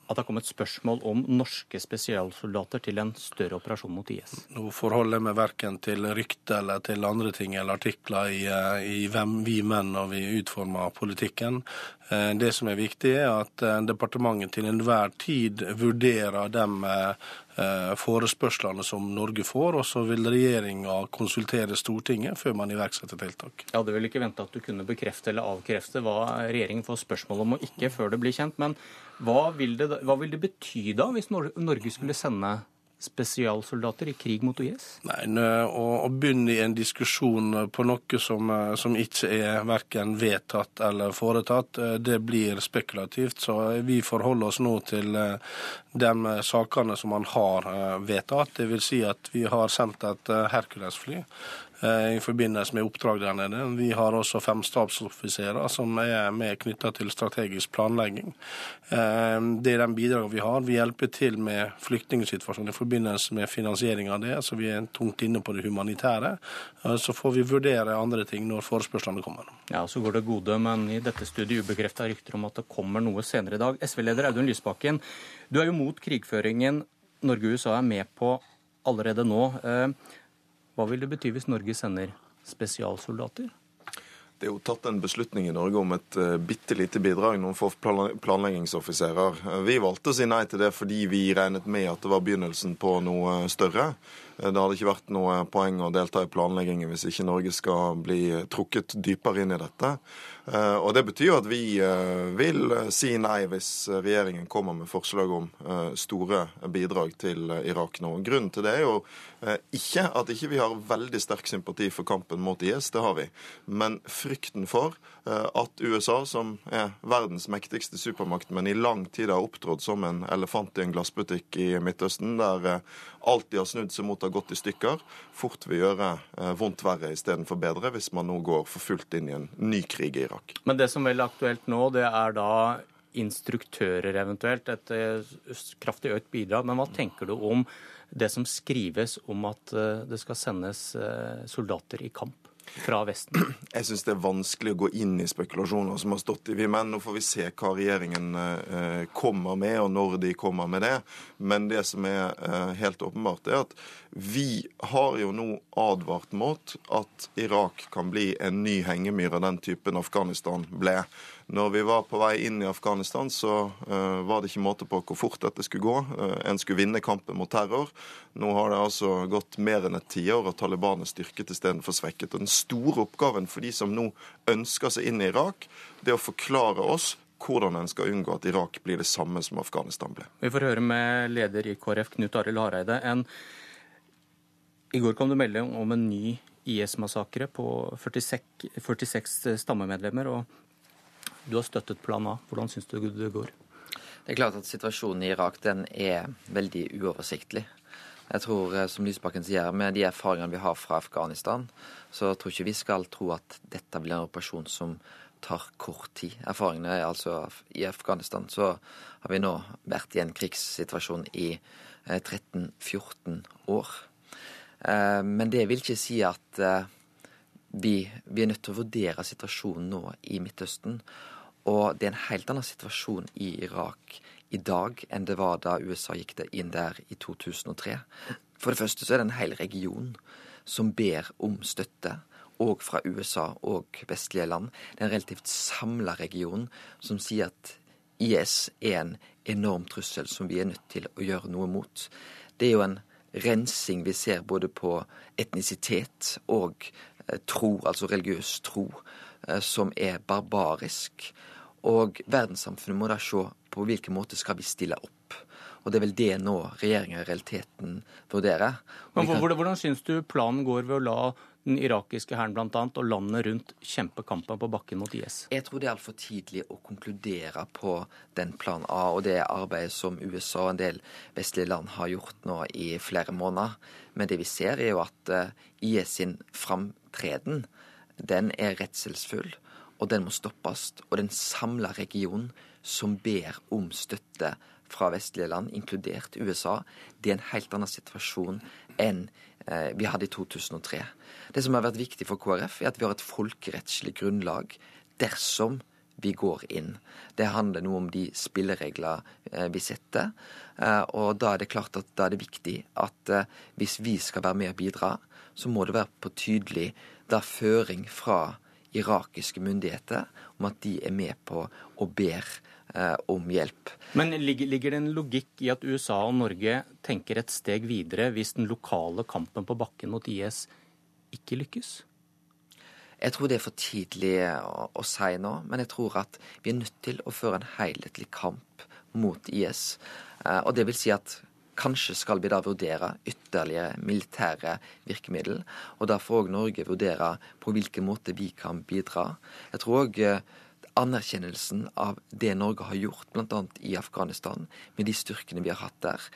at det har kommet spørsmål om norske spesialsoldater til en større operasjon mot IS?
Nå forholder jeg meg verken til rykter eller til andre ting eller artikler i, eh, i hvem vi menn når vi utformer politikken. Eh, det som er viktig, er at eh, departementet til enhver tid vurderer de forespørslene som Norge får, og så vil regjeringa konsultere Stortinget før man iverksetter tiltak.
Jeg hadde vel ikke venta at du kunne bekrefte eller avkrefte hva regjeringen får spørsmål om og ikke før det blir kjent. men hva vil, det, hva vil det bety da, hvis Norge skulle sende spesialsoldater i krig mot IS?
Nei, Å, å begynne i en diskusjon på noe som, som, ikke er verken vedtatt eller foretatt, eh, det blir spekulativt. Så vi forholder oss nå til eh, de sakene som man har eh, vedtatt. Det vil si at vi har sendt et Hercules-fly Eh, i forbindelse med oppdrag der nede. Vi har også fem stabsoffiserer som er med knytta til strategisk planlegging. Eh, det er den bidragene vi har. Vi hjelper til med flyktningsituasjonen i forbindelse med finansiering av det, så vi er tungt inne på det humanitære. Eh, så får vi vurdere andre ting når forespørslene kommer.
Ja, Så går det gode, men i dette studiet ubekrefta rykter om at det kommer noe senere i dag. SV-leder Audun Lysbakken, du er jo mot krigføringen Norge og USA er med på allerede nå. Hva vil det bety hvis Norge sender spesialsoldater?
Det er jo tatt en beslutning i Norge om et uh, bitte lite bidrag, noen få planleggingsoffiserer. Vi valgte å si nei til det fordi vi regnet med at det var begynnelsen på noe større. Det hadde ikke vært noe poeng å delta i planleggingen hvis ikke Norge skal bli trukket dypere inn i dette. Eh, og Det betyr at vi eh, vil si nei hvis regjeringen kommer med forslag om eh, store bidrag til Irak nå. Grunnen til det er jo ikke at ikke vi har veldig sterk sympati for kampen mot IS, det har vi, men frykten for at USA, som er verdens mektigste supermakt, men i lang tid har opptrådt som en elefant i en glassbutikk i Midtøsten, der alt de har snudd seg mot har gått i stykker, fort vil gjøre vondt verre istedenfor bedre hvis man nå går for fullt inn i en ny krig i Irak.
Irak. Men det som er aktuelt nå, det er da instruktører eventuelt. Et eh, kraftig økt bidrag. Men hva tenker du om det som skrives om at eh, det skal sendes eh, soldater i kamp? Fra Vesten?
Jeg syns det er vanskelig å gå inn i spekulasjoner som har stått i vi. Nå får vi se hva regjeringen eh, kommer med, og når de kommer med det. Men det som er eh, helt åpenbart, er at vi har jo nå advart mot at Irak kan bli en ny hengemyr av den typen Afghanistan ble. Når vi var på vei inn i Afghanistan, så uh, var det ikke måte på hvor fort dette skulle gå. Uh, en skulle vinne kampen mot terror. Nå har det altså gått mer enn et tiår, og Taliban er styrket istedenfor svekket. Og Den store oppgaven for de som nå ønsker seg inn i Irak, det er å forklare oss hvordan en skal unngå at Irak blir det samme som Afghanistan ble.
Vi får høre med leder i KrF, Knut Arild Hareide. En... I går kom det melding om en ny IS-massakre på 46, 46 stammemedlemmer. og du har støttet plan A. Hvordan syns du det går?
Det er klart at Situasjonen i Irak den er veldig uoversiktlig. Jeg tror, eh, som Lysbakken sier, Med de erfaringene vi har fra Afghanistan, så tror ikke vi skal tro at dette blir en operasjon som tar kort tid. Erfaringene er altså I Afghanistan så har vi nå vært i en krigssituasjon i 13-14 eh, år. Eh, men det vil ikke si at vi, vi er nødt til å vurdere situasjonen nå i Midtøsten og det er en helt annen situasjon i Irak i dag enn det var da USA gikk inn der i 2003. For det første så er det en hel region som ber om støtte, Og fra USA og vestlige land. Det er en relativt samla region som sier at IS er en enorm trussel som vi er nødt til å gjøre noe mot. Det er jo en rensing vi ser både på etnisitet og eh, tro, altså religiøs tro, eh, som er barbarisk. Og verdenssamfunnet må da se på hvilken måte skal vi stille opp. Og det er vel det nå regjeringa i realiteten vurderer.
Hvordan, hvordan syns du planen går ved å la den irakiske hæren bl.a. og landet rundt kjempe kampen på bakken mot IS?
Jeg tror det er altfor tidlig å konkludere på den plan A og det arbeidet som USA og en del vestlige land har gjort nå i flere måneder. Men det vi ser, er jo at eh, IS sin framtreden, den er redselsfull, og den må stoppes. Og den samla regionen som ber om støtte fra vestlige land, inkludert USA, det er en helt annen situasjon enn eh, vi hadde i 2003. Det som har vært viktig for KrF, er at vi har et folkerettslig grunnlag dersom vi går inn. Det handler noe om de spilleregler eh, vi setter. Eh, og da er det klart at da er det viktig at hvis vi skal være med og bidra, så må det være på tydelig da føring fra irakiske myndigheter om at de er med på å ber eh, om hjelp.
Men ligger, ligger, det en logikk i at USA og Norge tenker et steg videre hvis den lokale kampen på bakken mot IS ikke lykkes?
Jeg tror det er for tidlig å, å si nå, men jeg tror at vi er nødt til å føre en helhetlig kamp mot IS. Eh, og det vil si at Kanskje skal vi da vurdere ytterligere militære virkemiddel, og da får òg Norge vurdere på hvilken måte vi kan bidra. Jeg tror òg eh, anerkjennelsen av det Norge har gjort, bl.a. i Afghanistan, med de styrkene vi har hatt der,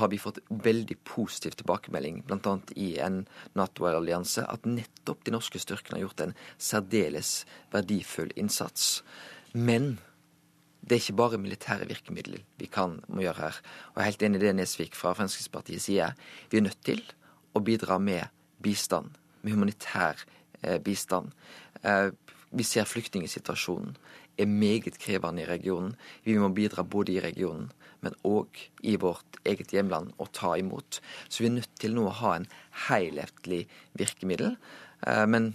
har vi fått veldig positiv tilbakemelding, bl.a. i en Nato-allianse, at nettopp de norske styrkene har gjort en særdeles verdifull innsats. Men det er ikke bare militære virkemidler vi kan må gjøre her. Og jeg er helt enig i det Nesvik fra Fremskrittspartiet sier. Vi er nødt til å bidra med bistand, med humanitær eh, bistand. Eh, vi ser flyktningsituasjonen er meget krevende i regionen. Vi må bidra både i regionen, men òg i vårt eget hjemland og ta imot. Så vi er nødt til nå å ha en helhetlig virkemiddel. Eh, men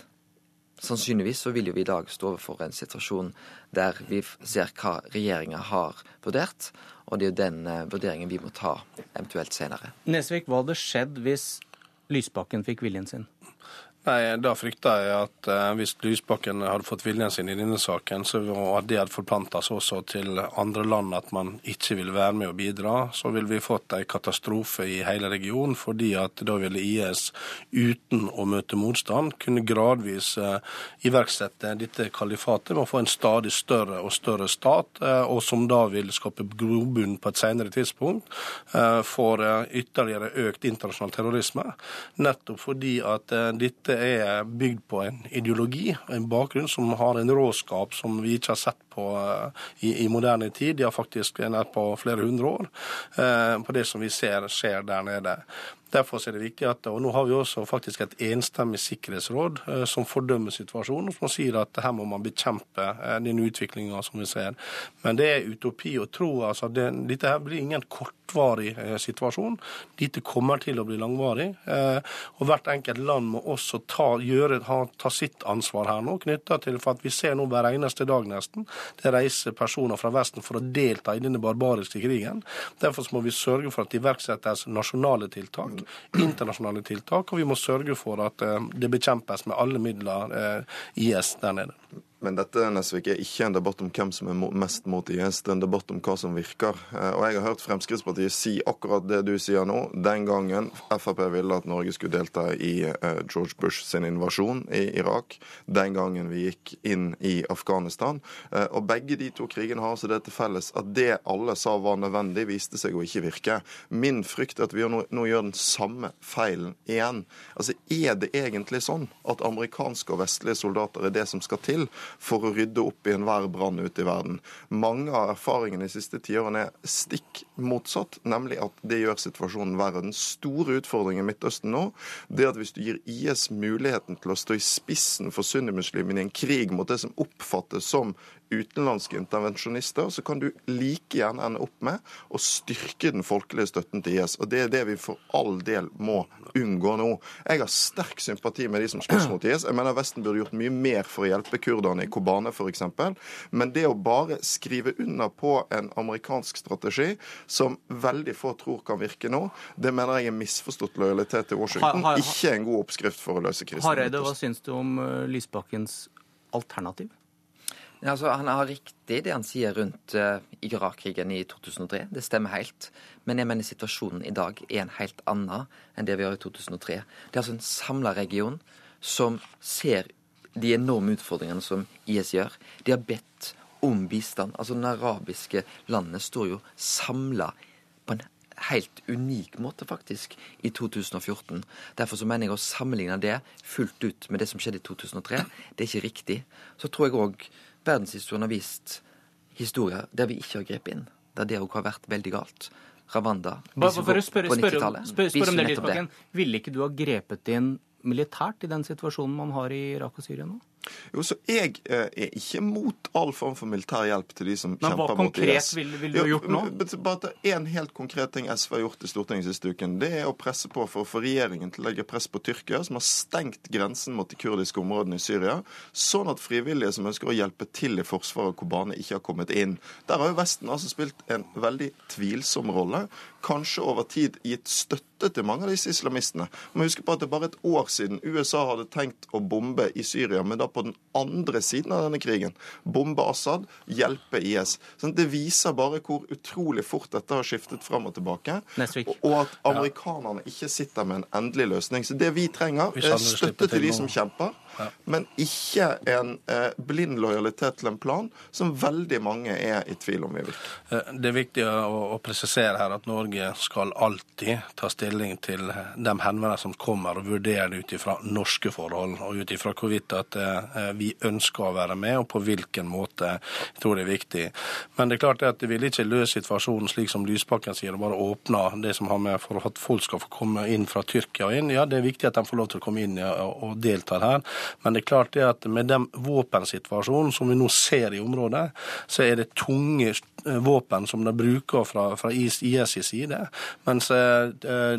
Sannsynligvis så vil jo vi i dag stå overfor en situasjon der vi ser hva regjeringa har vurdert, og det er jo den uh, vurderingen vi må ta eventuelt senere.
Nesvik, hva hadde skjedd hvis Lysbakken fikk viljen sin?
Nei, Da frykter jeg at eh, hvis Lysbakken hadde fått viljen sin i denne saken, så, og at det hadde forplanta seg også til andre land at man ikke ville være med og bidra, så ville vi fått en katastrofe i hele regionen. Fordi at da ville IS uten å møte motstand kunne gradvis eh, iverksette dette kalifatet med å få en stadig større og større stat, eh, og som da vil skape grobunn på et senere tidspunkt eh, for eh, ytterligere økt internasjonal terrorisme. Nettopp fordi at eh, dette dette er bygd på en ideologi, en bakgrunn som har en råskap som vi ikke har sett på uh, i, i, moderne tid. De har faktisk nær på flere hundre år uh, på det som vi ser skjer der nede. Derfor er det viktig at, og Nå har vi også faktisk et enstemmig sikkerhetsråd uh, som fordømmer situasjonen, og som sier at her må man bekjempe den utviklinga som vi ser. Men det er utopi å tro altså, det, dette her blir ingen kortvarig situasjon. Dette kommer til å bli langvarig. og Hvert enkelt land må også ta, gjøre, ha, ta sitt ansvar her nå, knytta til for at vi ser nå hver eneste dag nesten det reiser personer fra Vesten for å delta i denne barbariske krigen. Derfor må vi sørge for at det iverksettes nasjonale tiltak, internasjonale tiltak, og vi må sørge for at eh, det bekjempes med alle midler eh, IS der nede.
Men dette Nesvik, er ikke en debatt om hvem som er mest mot IS, det er en debatt om hva som virker. Eh, og jeg har hørt Fremskrittspartiet si akkurat det du sier nå. Den gangen Frp ville at Norge skulle delta i eh, George Bush sin invasjon i Irak. Den gangen vi gikk inn i Afghanistan. Eh, og begge de to krigene har altså det til felles at det alle sa var nødvendig, viste seg å ikke virke. Min frykt er at vi nå, nå gjør den samme feilen igjen. Altså, Er det egentlig sånn at amerikanske og vestlige soldater er det som skal til for å rydde opp i enhver brann ute i verden. Mange av erfaringene de siste tiårene er stikk motsatt, nemlig at det gjør situasjonen verre. Den store utfordringen i Midtøsten nå det at hvis du gir IS muligheten til å stå i spissen for sunnimuslimene i en krig mot det som oppfattes som utenlandske intervensjonister, så kan du like gjerne ende opp med å styrke den folkelige støtten til IS. Og Det er det vi for all del må unngå nå. Jeg har sterk sympati med de som slåss mot IS. Jeg mener Vesten burde gjort mye mer for å hjelpe kurderne i Kobane f.eks. Men det å bare skrive under på en amerikansk strategi som veldig få tror kan virke nå, det mener jeg er misforstått lojalitet til Washington. Ikke en god oppskrift for å løse krisen.
Hareide, hva syns du om eh, Lysbakkens alternativ?
Ja, altså, han har riktig det han sier rundt uh, Irak-krigen i 2003. Det stemmer helt. Men jeg mener situasjonen i dag er en helt annen enn det vi har i 2003. Det er altså en samla region som ser de enorme utfordringene som IS gjør. De har bedt om bistand. Altså, Den arabiske landene står jo samla på en helt unik måte, faktisk, i 2014. Derfor så mener jeg å sammenligne det fullt ut med det som skjedde i 2003, det er ikke riktig. Så tror jeg òg verdenshistorien har vist historier der vi ikke har grepet inn. Der det òg har vært veldig galt. Ravanda
Bare for å spørre, spørre, spørre, spørre om det, Lysbakken. Ville ikke du ha grepet inn militært i den situasjonen man har i Irak og Syria nå?
Jo, så Jeg eh, er ikke mot all form for militær hjelp til de som
Men
kjemper
mot IS. Men
hva
konkret vil du ha gjort nå?
Bare En helt konkret ting SV har gjort i Stortinget siste uken, det er å presse på for å få regjeringen til å legge press på Tyrkia, som har stengt grensen mot de kurdiske områdene i Syria, sånn at frivillige som ønsker å hjelpe til i Forsvaret av Kobane, ikke har kommet inn. Der har jo Vesten altså spilt en veldig tvilsom rolle, kanskje over tid gitt støtte til mange av disse islamistene. Man husker på at det er bare et år siden USA hadde tenkt å bombe i Syria, men da på den andre siden av denne krigen. Bombe Assad, hjelpe IS. Sånn, det viser bare hvor utrolig fort dette har skiftet fram og tilbake. Og at amerikanerne ikke sitter med en endelig løsning. Så det vi trenger, er støtte til de som kjemper. Ja. Men ikke en eh, blind lojalitet til en plan som veldig mange er i tvil om i virker.
Eh, det er viktig å, å, presisere her at Norge skal alltid ta stilling til de henvendelsene som kommer, og vurdere det ut ifra norske forhold, og ut ifra hvorvidt at eh, vi ønsker å være med, og på hvilken måte. Jeg tror det er viktig. Men det er klart at det vil ikke løse situasjonen slik som Lysbakken sier, og bare åpne det som har med for at folk skal få komme inn fra Tyrkia inn. Ja, det er viktig at de får lov til å komme inn og, og delta her. Men det er klart det at med den våpensituasjonen som vi nå ser i området, så er det tunge eh, våpen som de bruker fra, fra IS side. Mens eh,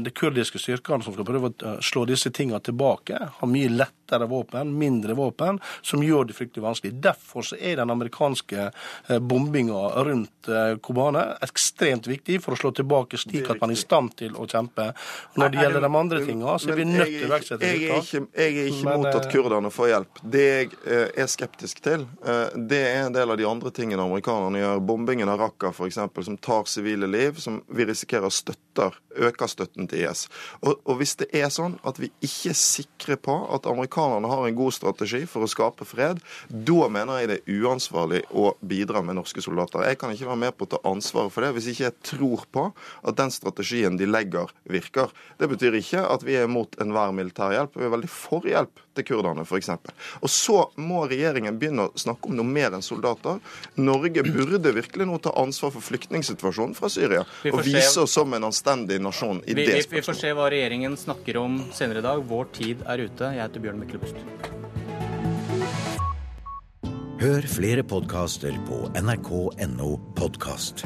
de kurdiske styrkene som skal prøve å slå disse tingene tilbake, har mye lettere våpen, mindre våpen, som gjør det fryktelig vanskelig. Derfor så er den amerikanske eh, bombinga rundt Kobane ekstremt viktig for å slå tilbake, slik at man er i stand til å kjempe. Når det gjelder de andre tingene, så er vi nødt til å iverksette
tiltak. Jeg er ikke mot at kurderne får hjelp. Det jeg eh, er skeptisk til, eh, det er en del av de andre tingene amerikanerne gjør. Bombingen av Raqqa f.eks., som tar sivile liv, som vi risikerer støtter, øker støtten til IS. Og, og hvis det er sånn at vi ikke er sikre på at amerikanerne har en god strategi for å skape fred, da mener jeg det er uansvarlig å bidra med norske soldater. Jeg kan ikke være med på å ta ansvaret for det hvis ikke jeg tror på at den strategien de legger, virker. Det betyr ikke at vi er mot enhver militær hjelp. Vi er veldig for hjelp til kurderne, f.eks. Og så må regjeringen begynne å snakke om noe mer enn soldater. Norge burde virkelig nå ta ansvar for flyktningsituasjonen fra Syria og vise oss som en anstendig nasjon i
vi,
det
spørsmålet. Vi får se hva regjeringen snakker om senere i dag. Vår tid er ute. Jeg heter Bjørn Myklebust.
Hør flere podkaster på nrk.no podkast.